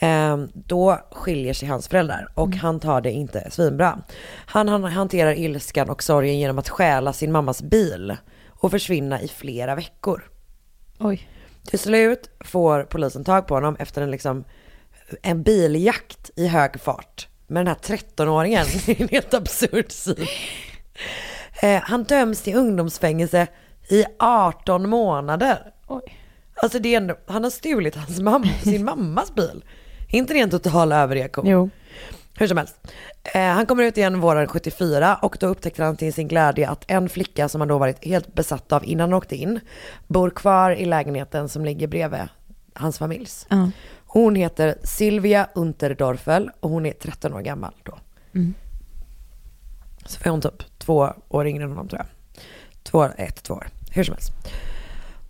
Ehm, då skiljer sig hans föräldrar och han tar det inte svinbra. Han, han hanterar ilskan och sorgen genom att stjäla sin mammas bil och försvinna i flera veckor. Oj. Till slut får polisen tag på honom efter en, liksom, en biljakt i hög fart med den här 13-åringen. Det är en helt absurd syn. Eh, han döms till ungdomsfängelse i 18 månader. Oj. Alltså det är ändå, han har stulit hans mamma, sin mammas bil. Är inte det en total överreaktion? Jo. Hur som helst. Eh, han kommer ut igen våren 74 och då upptäckte han till sin glädje att en flicka som han då varit helt besatt av innan han åkte in bor kvar i lägenheten som ligger bredvid hans familjs. Ja. Hon heter Silvia Unterdorfel och hon är 13 år gammal då. Mm. Så var hon typ två år yngre än honom tror jag. Två, ett, två år. Hur som helst.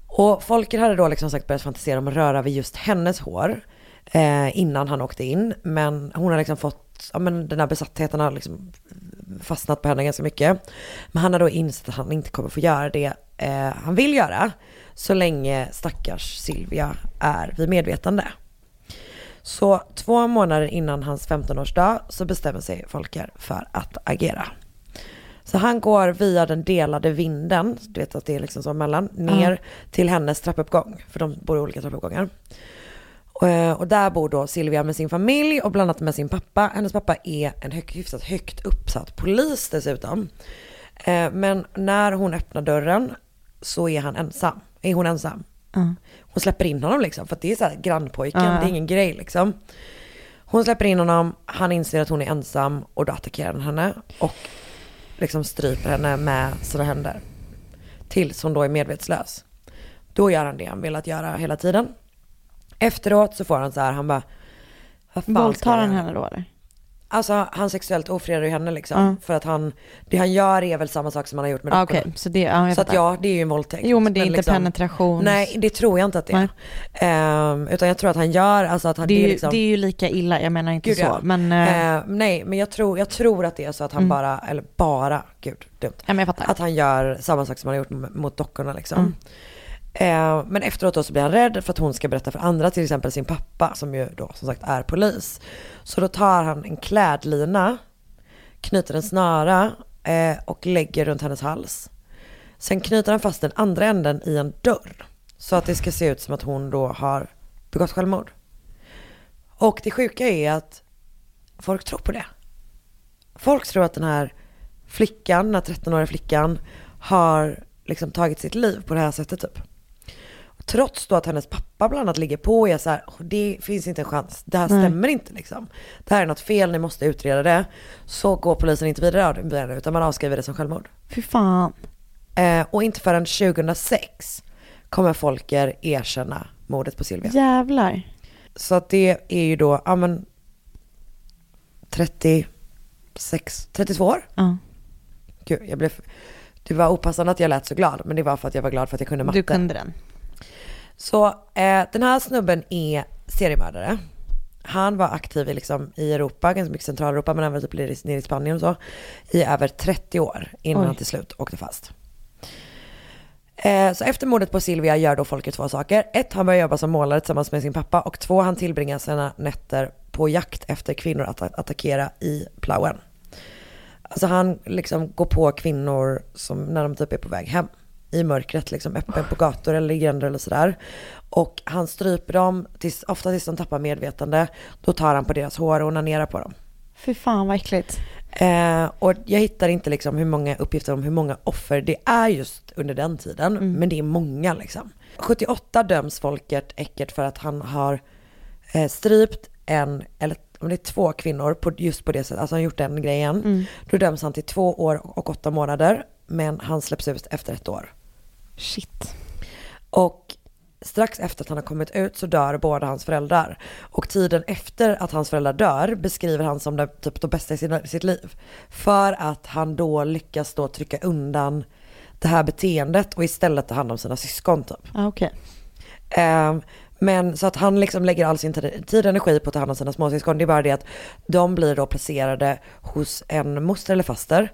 Och Folker hade då liksom sagt börjat fantisera om att röra vid just hennes hår eh, innan han åkte in. Men hon har liksom fått, ja men den här besattheten har liksom fastnat på henne ganska mycket. Men han har då insett att han inte kommer få göra det eh, han vill göra så länge stackars Silvia är vid medvetande. Så två månader innan hans 15-årsdag så bestämmer sig Folker för att agera. Så han går via den delade vinden, du vet att det är liksom så mellan, ner Ja. till hennes trappuppgång. För de bor i olika trappuppgångar. Och, eh, och där bor då Silvia med sin familj och bland annat med sin pappa. Hennes pappa är en hög, hyfsat högt uppsatt polis dessutom. Eh, Men när hon öppnar dörren så är han ensam. Är hon ensam. Ja. Hon släpper in honom liksom, för att det är så här grannpojken, Ja. det är ingen grej liksom. Hon släpper in honom, han inser att hon är ensam och då attackerar han henne och liksom stryper henne med sina händer. Tills hon då är medvetslös. Då gör han det han velat göra hela tiden. Efteråt så får han så här, han bara, Våldtar han henne då eller? Alltså han sexuellt ofredar ju henne liksom. Ja. För att han, det han gör är väl samma sak som han har gjort med Ah, dockorna. Okej, så det, ja, jag Så att ja, det är ju en våldtäkt. Jo men det är inte penetration. Nej, det tror jag inte att det är. Ehm, utan jag tror att han gör, alltså att han, det, är ju, liksom, det är ju lika illa, jag menar inte Gud, så. ja. Men, eh, Eh, nej, men jag tror, jag tror att det är så att han Mm. bara, eller bara, gud dumt. ja, men jag fattar. Att han gör samma sak som han har gjort mot dockorna liksom. Mm. Eh, men efteråt då så blir han rädd för att hon ska berätta för andra, till exempel sin pappa som ju då som sagt är polis. Så då tar han en klädlina, knyter en snara eh, och lägger runt hennes hals. Sen knyter han fast den andra änden i en dörr. Så att det ska se ut som att hon då har begått självmord. Och det sjuka är att folk tror på det. Folk tror att den här flickan, den här 13-åriga flickan, har liksom tagit sitt liv på det här sättet typ. Trots då att hennes pappa bland annat ligger på och är så här, "Åh, det finns inte en chans, det här Nej. stämmer inte liksom. Det här är något fel, ni måste utreda det. Så går polisen inte vidare utan man avskriver det som självmord. Fy fan. Eh, och inte förrän 2006 kommer Folker erkänna mordet på Silvia. Jävlar. Så att det är ju då, ja men 36, 32 år. Ja. Gud, jag blev, det var opassande att jag lät så glad, men det var för att jag var glad för att jag kunde matte. Du kunde den. Så eh, den här snubben är seriemördare. Han var aktiv i, liksom, i Europa, ganska mycket Centraleuropa, men även typ nere i- Spanien och så, i över 30 år innan Oj. han till slut åkte fast. Eh, så efter mordet på Silvia gör då Folker två saker. Ett, han börjar jobba som målare tillsammans med sin pappa och två, han tillbringar sina nätter på jakt efter kvinnor att att attackera i Plauen. Alltså han liksom går på kvinnor som när de typ är på väg hem i mörkret, liksom öppen på gator eller i gränder eller sådär. Och han stryper dem, tills, ofta tills de tappar medvetande. Då tar han på deras hår och onanerar på dem. Fy fan vad äckligt. Eh, och jag hittar inte liksom hur många uppgifter om hur många offer det är just under den tiden. Men det är många liksom. 78 döms Folkert Eckert för att han har eh, strypt en, eller om det är två kvinnor på, just på det sättet, alltså han har gjort den grejen. Mm. Då döms han till två år och åtta månader. Men han släpps ut efter ett år. Shit. Och strax efter att han har kommit ut så dör båda hans föräldrar. Och tiden efter att hans föräldrar dör beskriver han som det, typ det bästa i sin, sitt liv. För att han då lyckas då trycka undan det här beteendet och istället ta hand om sina syskon typ. Ja, okej. Ehm, men så att han liksom lägger all sin tid tid och energi på att ta hand om sina småsyskon. Det är bara det att de blir då placerade hos en moster eller faster.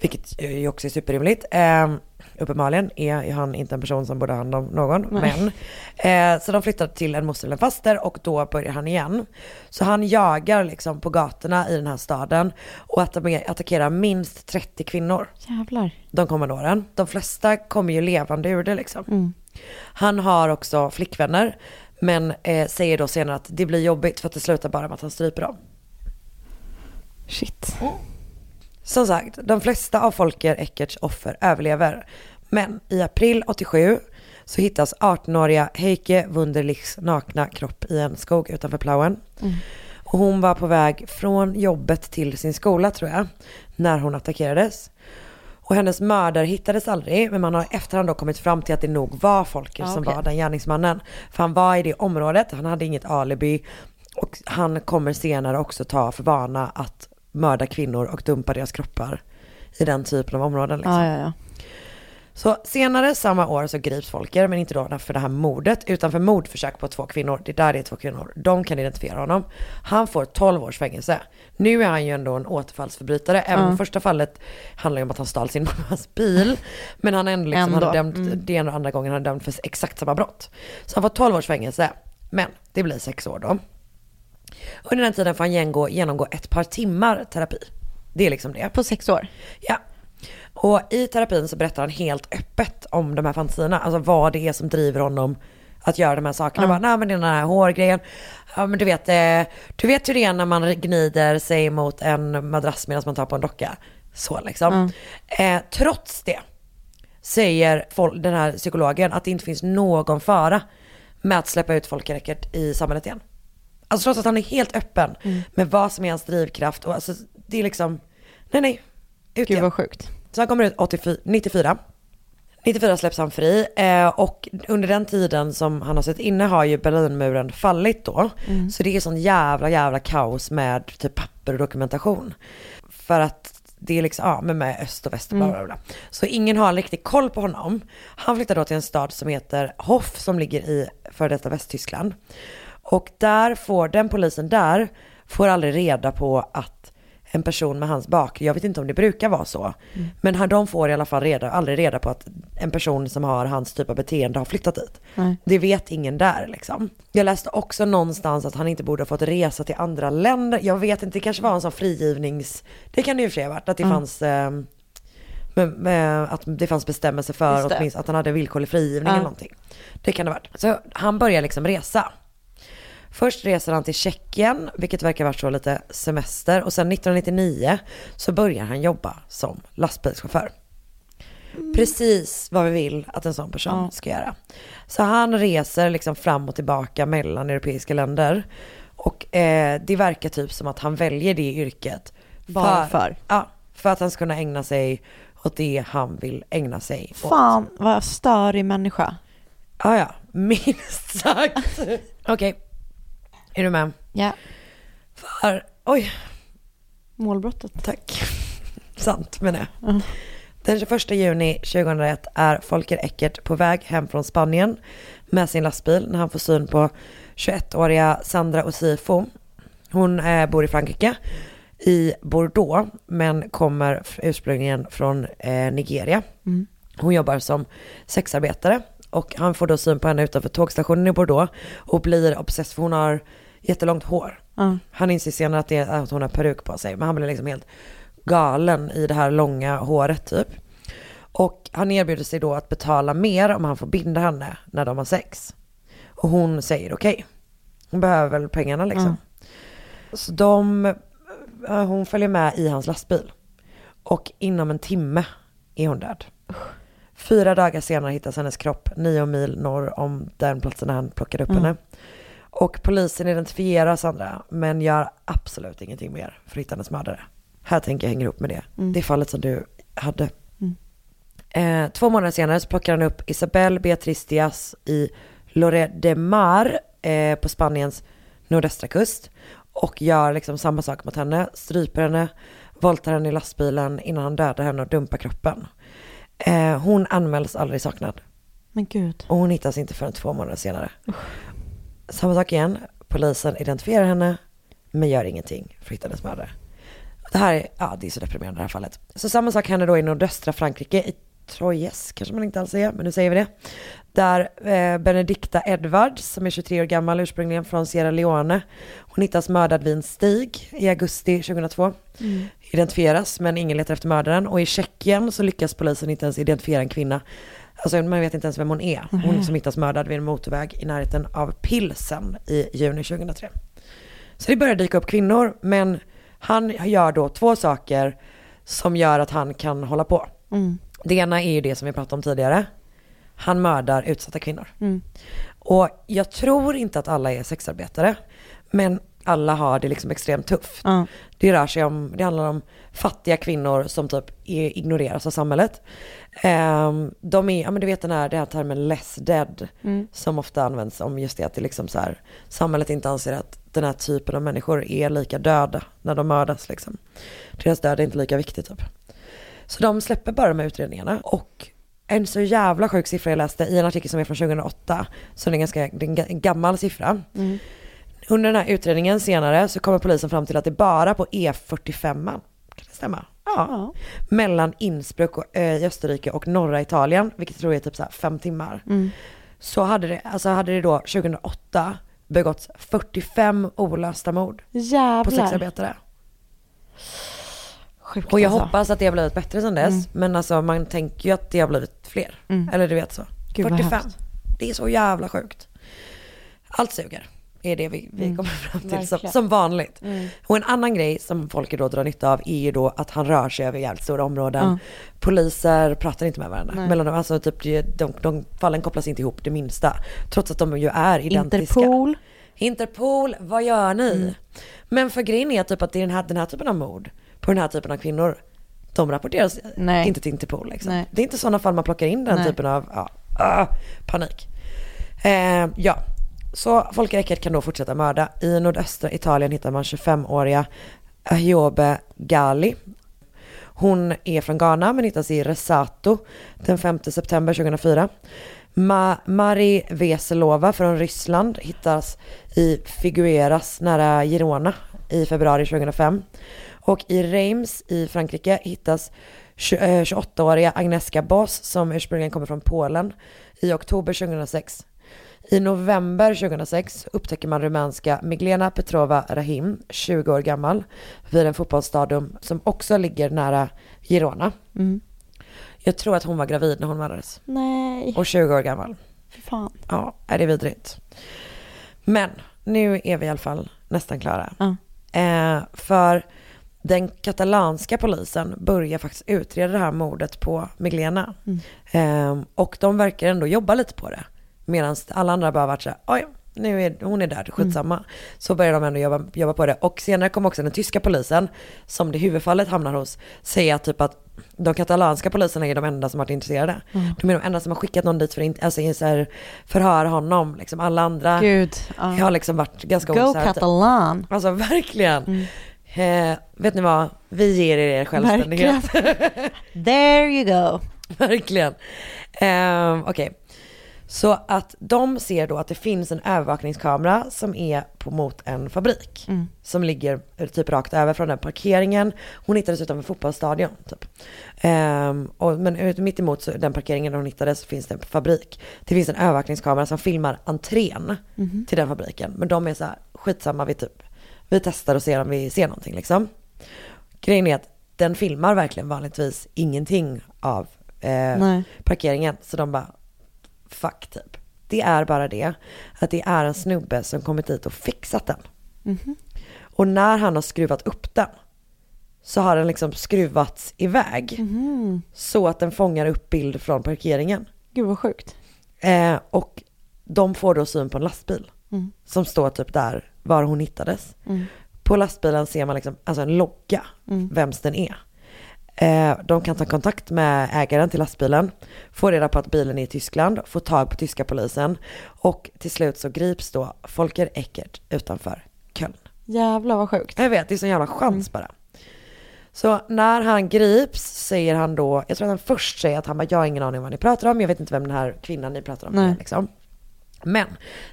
Vilket ju också är superrimligt. Um, uppenbarligen är han inte en person som borde ha hand om någon. Nej. Men, eh, så de flyttar till en moster eller en faster och då börjar han igen. Så han jagar liksom på gatorna i den här staden och atta- attackerar minst 30 kvinnor Jävlar. de kommande åren. De flesta kommer ju levande ur det liksom. Mm. Han har också flickvänner, men eh, säger då senare att det blir jobbigt för att det slutar bara med att han stryper dem. Shit. Som sagt, de flesta av Folker Eckerts offer överlever. Men i april 87 så hittas 18-åriga Heike Wunderlichs nakna kropp i en skog utanför Plauen. Mm. Och hon var på väg från jobbet till sin skola tror jag, när hon attackerades. Och hennes mördare hittades aldrig, men man har efterhand då kommit fram till att det nog var Folker Ja, som var den gärningsmannen. För han var i det området, han hade inget alibi. Och han kommer senare också ta för vana att mörda kvinnor och dumpa deras kroppar i den typen av områden. Liksom. Ja, ja, ja. Så senare samma år så grips Folker, men inte då för det här mordet, utan för mordförsök på två kvinnor. Det är där det är två kvinnor. De kan identifiera honom. Han får 12 års fängelse. Nu är han ju ändå en återfallsförbrytare. Även om första fallet handlar ju om att han stal sin mammas bil. Men han ändå liksom, Ändå. Han är dömd, Mm. det är ändå andra gången han är dömd för exakt samma brott. Så han får 12 års fängelse. Men det blir sex år då. Under den tiden får han genomgå, genomgå ett par timmar terapi. Det är liksom det. På sex år? Ja. Och i terapin så berättar han helt öppet om de här fantasierna. Alltså vad det är som driver honom att göra de här sakerna. Ja. Bara, nej men det är den här hårgrejen. Ja men du vet, eh, du vet hur det är när man gnider sig mot en madrass medan man tar på en docka. Så liksom. Eh, trots det säger den här psykologen att det inte finns någon fara med att släppa ut Folke Eckert i samhället igen. Alltså trots att han är helt öppen Mm. med vad som är hans drivkraft och alltså det är liksom, nej nej, ut Gud vad sjukt. Så han kommer ut 84, 94. 94 släpps han fri eh, och under den tiden som han har suttit inne har ju Berlinmuren fallit då. Mm. Så det är sån jävla jävla kaos med typ papper och dokumentation. För att det är liksom, ja men med öst och väst och bla Mm. bla bla. Så ingen har riktigt koll på honom. Han flyttar då till en stad som heter Hoff som ligger i före detta Västtyskland. Och där får, den polisen där får aldrig reda på att en person med hans bak, jag vet inte om det brukar vara så, Mm. men de får i alla fall reda, aldrig reda på att en person som har hans typ av beteende har flyttat dit. Nej. Det vet ingen där liksom. Jag läste också någonstans att han inte borde ha fått resa till andra länder. Jag vet inte, det kanske var en sån frigivnings... Det kan det ju för sig ha varit, att det Mm. fanns... Eh, med, med, att det fanns bestämmelser för åtminstone att han hade villkorlig frigivning Ja. eller någonting. Det kan det ha varit. Så han börjar liksom resa. Först reser han till Tjeckien, vilket verkar vara så lite semester. Och sen 1999 så börjar han jobba som lastbilschaufför. Precis vad vi vill att en sån person Ja. ska göra. Så han reser liksom fram och tillbaka mellan europeiska länder. Och eh, det verkar typ som att han väljer det yrket. Bara för? Ja, för att han ska kunna ägna sig åt det han vill ägna sig åt. Fan vad störig människa. Ja, ja, minst sagt. Okej, är du med? Ja. För, oj, Målbrottet. tack. Sant menar jag. Ja. Den 21 juni 2001 är Folker Eckert på väg hem från Spanien med sin lastbil när han får syn på 21-åriga Sandra Osifo. Hon eh, bor i Frankrike, i Bordeaux, men kommer ursprungligen från eh, Nigeria. Mm. Hon jobbar som sexarbetare och han får då syn på henne utanför tågstationen i Bordeaux och blir obsess för hon har jättelångt hår. Ja. Han inser senare att, det är att hon har peruk på sig, men han blir liksom helt galen i det här långa håret typ. Och han erbjuder sig då att betala mer om han får binda henne när de har sex. Och hon säger okej. Hon behöver väl pengarna liksom. Så de, eh, hon följer med i hans lastbil. Och inom en timme är hon död. Fyra dagar senare hittas hennes kropp nio mil norr om den platsen där han plockade upp Mm. henne. Och polisen identifierar Sandra men gör absolut ingenting mer för att hitta hennes mördare. Här tänker jag hänger ihop med det. Mm. Det fallet som du hade. Mm. Eh, två månader senare så plockar han upp Isabel Beatriz Diaz i Lloret de Mar eh, på Spaniens nordöstra kust. Och gör liksom samma sak mot henne, stryper henne, våldtar henne i lastbilen innan han dödar henne och dumpar kroppen. Eh, hon anmäls aldrig saknad. Men gud. Och hon hittas inte förrän två månader senare. Samma sak igen, polisen identifierar henne men gör ingenting för att hitta hennes mördare. Det här är, ja det är så deprimerande det här fallet. Så samma sak händer då i nordöstra Frankrike, i Troyes kanske man inte alls säger, men nu säger vi det. Där eh, Benedicta Edwards, som är 23 år gammal ursprungligen från Sierra Leone, hon hittas mördad vid en stig i augusti 2002. Mm. Identifieras, men ingen letar efter mördaren. Och i Tjeckien så lyckas polisen inte ens identifiera en kvinna Alltså man vet inte ens vem hon är. Hon som hittas mördad vid en motorväg i närheten av Pilsen i juni 2003. Så det börjar dyka upp kvinnor, men han gör då två saker som gör att han kan hålla på. Mm. Det ena är ju det som vi pratade om tidigare. Han mördar utsatta kvinnor. Mm. Och jag tror inte att alla är sexarbetare, men alla har det liksom extremt tufft. Ja. Det rör sig om, det handlar om fattiga kvinnor som typ ignoreras av samhället. Ehm, de är, ja men du vet den här, den här termen less dead, Mm. som ofta används om just det att det liksom så här, samhället inte anser att den här typen av människor är lika döda när de mördas liksom. Deras död är inte lika viktig typ. Så de släpper bara de här utredningarna och en så jävla sjuk siffra jag läste i en artikel som är från 2008, så det är en ganska det är en gammal siffra. Mm. Under den här utredningen senare så kommer polisen fram till att det bara på E45, kan det stämma? Ja. Mellan Innsbruck och, eh, i Österrike och norra Italien, vilket jag tror är typ så fem timmar. Mm. Så hade det, alltså hade det då 2008 begåtts 45 olösta mord på Jävlar. sexarbetare. Sjukt Och jag alltså. hoppas att det har blivit bättre sedan dess. Mm. Men alltså man tänker ju att det har blivit fler. Mm. Eller du vet så. Gud, vad 45. hemskt. Det är så jävla sjukt. Allt suger. Är det vi, vi Mm. kommer fram till som, som vanligt. Mm. Och en annan grej som folk då drar nytta av är ju då att han rör sig över jävligt stora områden. Ja. Poliser pratar inte med varandra. Nej. Mellan dem, alltså typ de, de, de fallen kopplas inte ihop det minsta. Trots att de ju är identiska. Interpol. Interpol, vad gör ni? Mm. Men för grejen är typ att det är den här, den här typen av mord på den här typen av kvinnor, de rapporteras Nej. inte till Interpol. Liksom. Nej. Det är inte sådana fall man plockar in den Nej. typen av ja, ah, panik. Eh, ja, så Folke Eckert kan då fortsätta mörda. I nordöstra Italien hittar man 25-åriga Ahiobe Gali. Hon är från Ghana men hittas i Resato den 5 september 2004. Ma- Mari Veselova från Ryssland hittas i Figueras nära Girona i februari 2005. Och i Reims i Frankrike hittas 28-åriga eh, Agneska Boss som ursprungligen kommer från Polen i oktober 2006. I november 2006 upptäcker man rumänska Miglena Petrova Rahim, 20 år gammal, vid en fotbollsstadion som också ligger nära Girona. Mm. Jag tror att hon var gravid när hon mördades. Nej. Och 20 år gammal. Fy fan. Ja, är det vidrigt. Men nu är vi i alla fall nästan klara. Ja. Eh, för den katalanska polisen börjar faktiskt utreda det här mordet på Miglena. Mm. Eh, och de verkar ändå jobba lite på det. Medan alla andra bara varit så här, oj, nu är hon är död, skitsamma. Så börjar de ändå jobba, jobba på det. Och senare kom också den tyska polisen, som det huvudfallet hamnar hos, säga typ att de katalanska poliserna är de enda som har varit intresserade. Mm. De är de enda som har skickat någon dit för att alltså, så här, förhöra honom. Liksom alla andra Gud. Ja. har liksom varit ganska Go osäkra. Catalan. Alltså verkligen. Eh, vet ni vad? Vi ger er er självständighet. There you go. verkligen. Eh, Okej. Så att de ser då att det finns en övervakningskamera som är på mot en fabrik. Mm. Som ligger eh, typ rakt över från den parkeringen. Hon hittades utanför fotbollsstadion. Typ. Ehm, och, men mitt emot så, den parkeringen hon hittades så finns det en fabrik. Det finns en övervakningskamera som filmar entrén Mhm. till den fabriken. Men de är så här, skitsamma vi typ, vi testar och ser om vi ser någonting liksom. Grejen är att den filmar verkligen vanligtvis ingenting av eh, parkeringen. Så de bara, fuck typ. Det är bara det, att det är en snubbe som kommit dit och fixat den. Mhm. Och när han har skruvat upp den så har den liksom skruvats iväg. Mhm. Så att den fångar upp bild från parkeringen. Gud vad sjukt. Eh, och de får då syn på en lastbil. Mm. Som står typ där var hon hittades. Mm. På lastbilen ser man liksom, alltså en logga, Mm. vems den är. Eh, de kan ta kontakt med ägaren till lastbilen, få reda på att bilen är i Tyskland, få tag på tyska polisen och till slut så grips då Folker Eckert utanför Köln. Jävlar vad sjukt. Jag vet, det är sån jävla chans bara. Så när han grips säger han då, jag tror att han först säger att han bara, jag har ingen aning om vad ni pratar om, jag vet inte vem den här kvinnan ni pratar om Nej. liksom. Men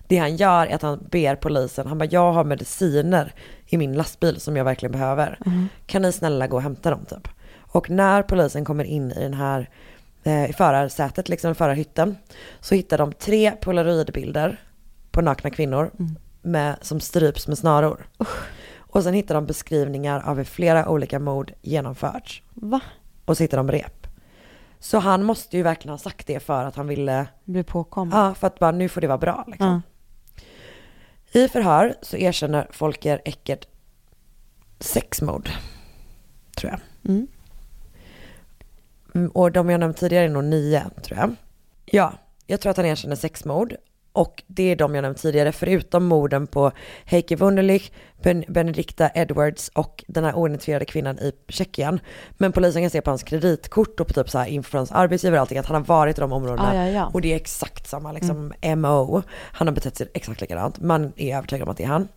det han gör är att han ber polisen, han bara, jag har mediciner i min lastbil som jag verkligen behöver. Mhm. Kan ni snälla gå och hämta dem typ? Och när polisen kommer in i den här, eh, i förarsätet, liksom i förarhytten, så hittar de tre polaroidbilder på nakna kvinnor med, som stryps med snaror. Och sen hittar de beskrivningar av hur flera olika mord genomförts. Va? Och så hittar de rep. Så han måste ju verkligen ha sagt det för att han ville, Blir påkommen. ja för att bara nu får det vara bra liksom. I förhör så erkänner Folker Eckert sexmord, tror jag. Mm. Mm, och de jag nämnt tidigare är nog nio, tror jag. Ja, jag tror att han erkänner sexmord. Och det är de jag nämnt tidigare, förutom morden på Heike Wunderlich, ben Benedicta Edwards och den här oidentifierade kvinnan i Tjeckien. Men polisen kan se på hans kreditkort och på typ så här inför hans arbetsgivare och allting att han har varit i de områdena. Ah, ja, ja. Och det är exakt samma liksom MO. Han har betett sig exakt likadant. Man är övertygad om att det är han.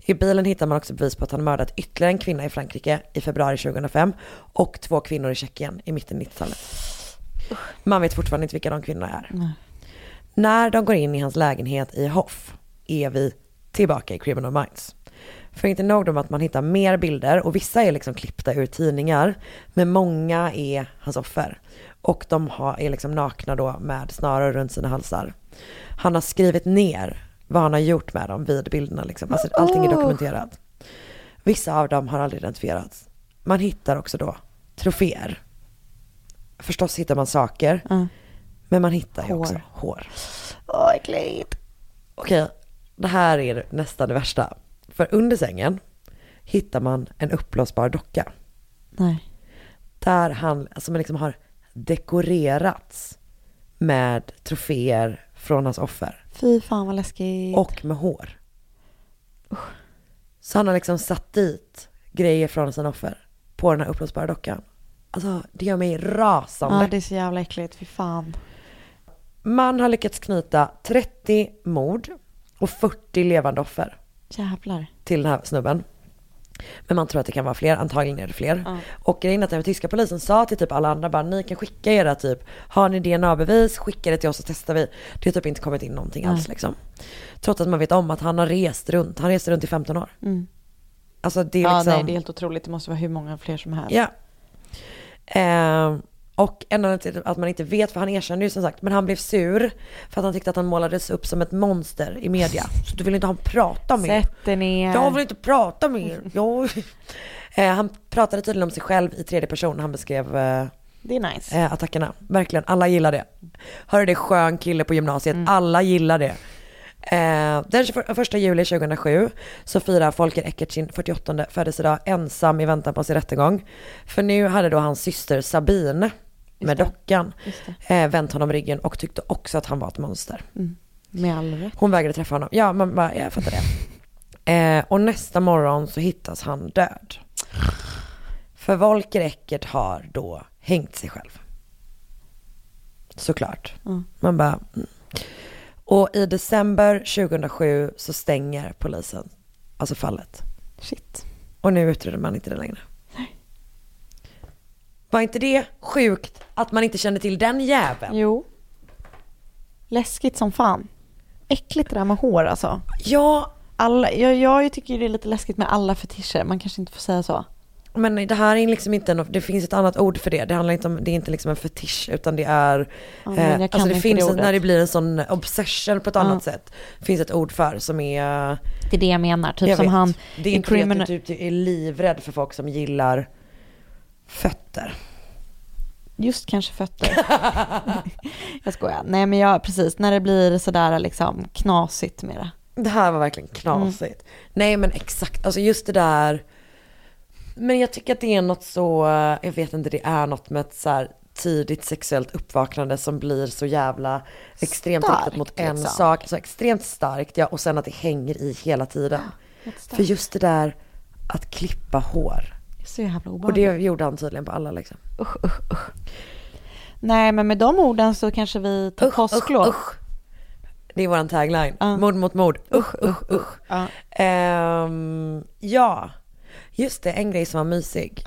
I bilen hittar man också bevis på att han mördat ytterligare en kvinna i Frankrike i februari 2005 och två kvinnor i Tjeckien i mitten av 90-talet. Man vet fortfarande inte vilka de kvinnorna är. Nej. När de går in i hans lägenhet i Hoff är vi tillbaka i Criminal Minds. För inte nog om att man hittar mer bilder och vissa är liksom klippta ur tidningar, men många är hans offer. Och de har, är liksom nakna då med snaror runt sina halsar. Han har skrivit ner vad han har gjort med dem vid bilderna liksom. Alltså allting är dokumenterat. Vissa av dem har aldrig identifierats. Man hittar också då troféer. Förstås hittar man saker. Men man hittar ju Hår. också hår. Åh, äckligt. Okej, det här är nästan det värsta. För under sängen hittar man en uppblåsbar docka. Nej. Där han, alltså man liksom har dekorerats med troféer från hans offer. Fy fan vad läskigt. Och med hår. Så han har liksom satt dit grejer från sina offer på den här uppblåsbara dockan. Alltså det gör mig rasande. Ja, det är så jävla äckligt. Fy fan. Man har lyckats knyta 30 mord och 40 levande offer Jävlar. till den här snubben. Men man tror att det kan vara fler, antagligen är det fler. Ja. Och grejen är att den tyska polisen sa till typ alla andra bara, ni kan skicka era typ, har ni DNA-bevis, skicka det till oss så testar vi. Det har typ inte kommit in någonting Nej. alls liksom. Trots att man vet om att han har rest runt, han reste runt i 15 år. Mm. Alltså det är ja, liksom... nej, det är helt otroligt. Det måste vara hur många fler som helst. Ja. Eh, och ända till att man inte vet, för han erkände ju som sagt, men han blev sur för att han tyckte att han målades upp som ett monster i media. Så du vill inte ha honom prata med. Sätt dig ner. Jag vill inte prata med er. Jag... Eh, han pratade tydligen om sig själv i tredje person. Han beskrev eh, Det är nice. eh, attackerna. Verkligen, alla gillar det. Hörde det skön kille på gymnasiet, alla gillar det. Eh, den 21 juli 2007 så firar Folker Eckert sin 48 födelsedag ensam i väntan på sin rättegång. För nu hade då hans syster Sabine med dockan eh, vänt honom ryggen och tyckte också att han var ett monster. Med all rätt. Hon vägrade träffa honom. Ja, man bara, jag fattar det. Eh, och nästa morgon så hittas han död. För Volker Eckert har då hängt sig själv. Såklart. Mm. Man bara... Mm. Och i december 2007 så stänger polisen alltså fallet. Shit. Och nu utreder man inte det längre. Var inte det sjukt att man inte kände till den jäveln? Jo. Läskigt som fan. Äckligt det där med hår alltså. Ja. Alla, jag, jag tycker det är lite läskigt med alla fetischer. Man kanske inte får säga så. Men det här är liksom inte en, det finns ett annat ord för det. Det handlar inte om, det är inte liksom en fetisch utan det är, Ja, eh, alltså det finns, det när det blir en sån obsession på ett Ja. annat sätt. finns ett ord för som är, Det är det jag menar. Typ jag som vet. han det är inte det att du typ är livrädd för folk som gillar fötter. Just kanske fötter. jag skojar. Nej men jag, precis. När det blir sådär liksom knasigt med det. Det här var verkligen knasigt. Nej men exakt, alltså just det där. Men jag tycker att det är något så, jag vet inte, det är något med ett så här tidigt sexuellt uppvaknande som blir så jävla extremt Starkt, riktat mot en liksom. sak. Så extremt starkt, ja. Och sen att det hänger i hela tiden. jättestarkt. För just det där att klippa hår. Så jävla Och obehagligt. det gjorde han tydligen på alla liksom. Nej men med de orden så kanske vi tar påsklov. Det är våran tagline. Mord mot mord. Usch, usch, usch. Ja. Ehm, ja, just det, en grej som var mysig.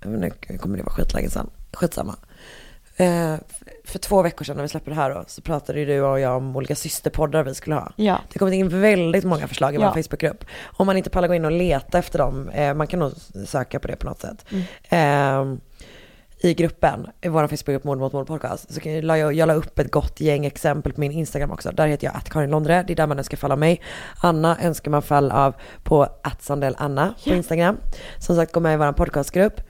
Men Nu kommer det vara skitlänge sedan. Skitsamma. Eh, för två veckor sedan när vi släppte det här då, så pratade ju du och jag om olika systerpoddar vi skulle ha. Ja. Det kom in väldigt många förslag i Ja. vår Facebookgrupp. Om man inte pallar gå in och leta efter dem, eh, man kan nog söka på det på något sätt. Mm. Eh, I gruppen, i vår Facebookgrupp Mord mot mord podcast, så kan jag, la jag, jag la upp ett gott gäng exempel på min Instagram också. Där heter jag att Karin Londre, det är där man önskar falla mig. Anna önskar man fall av på att Anna på Instagram. Som sagt, gå med i vår podcastgrupp.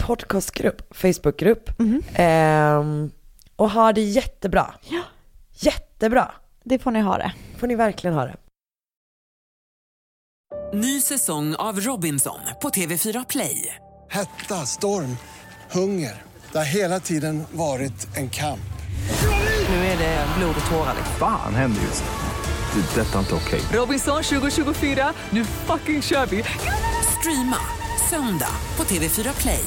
podcastgrupp, Facebookgrupp. Ehm, och har det jättebra. Ja. Jättebra. Det får ni ha det. Får ni verkligen ha det. Ny säsong av Robinson på TV4 Play. Hetta, storm, hunger. Det har hela tiden varit en kamp. Nu är det blod och tårar. Fan händer just nu. Det. är Detta är inte okej. Robinson 2024, nu fucking kör vi! Streama söndag på TV4 Play.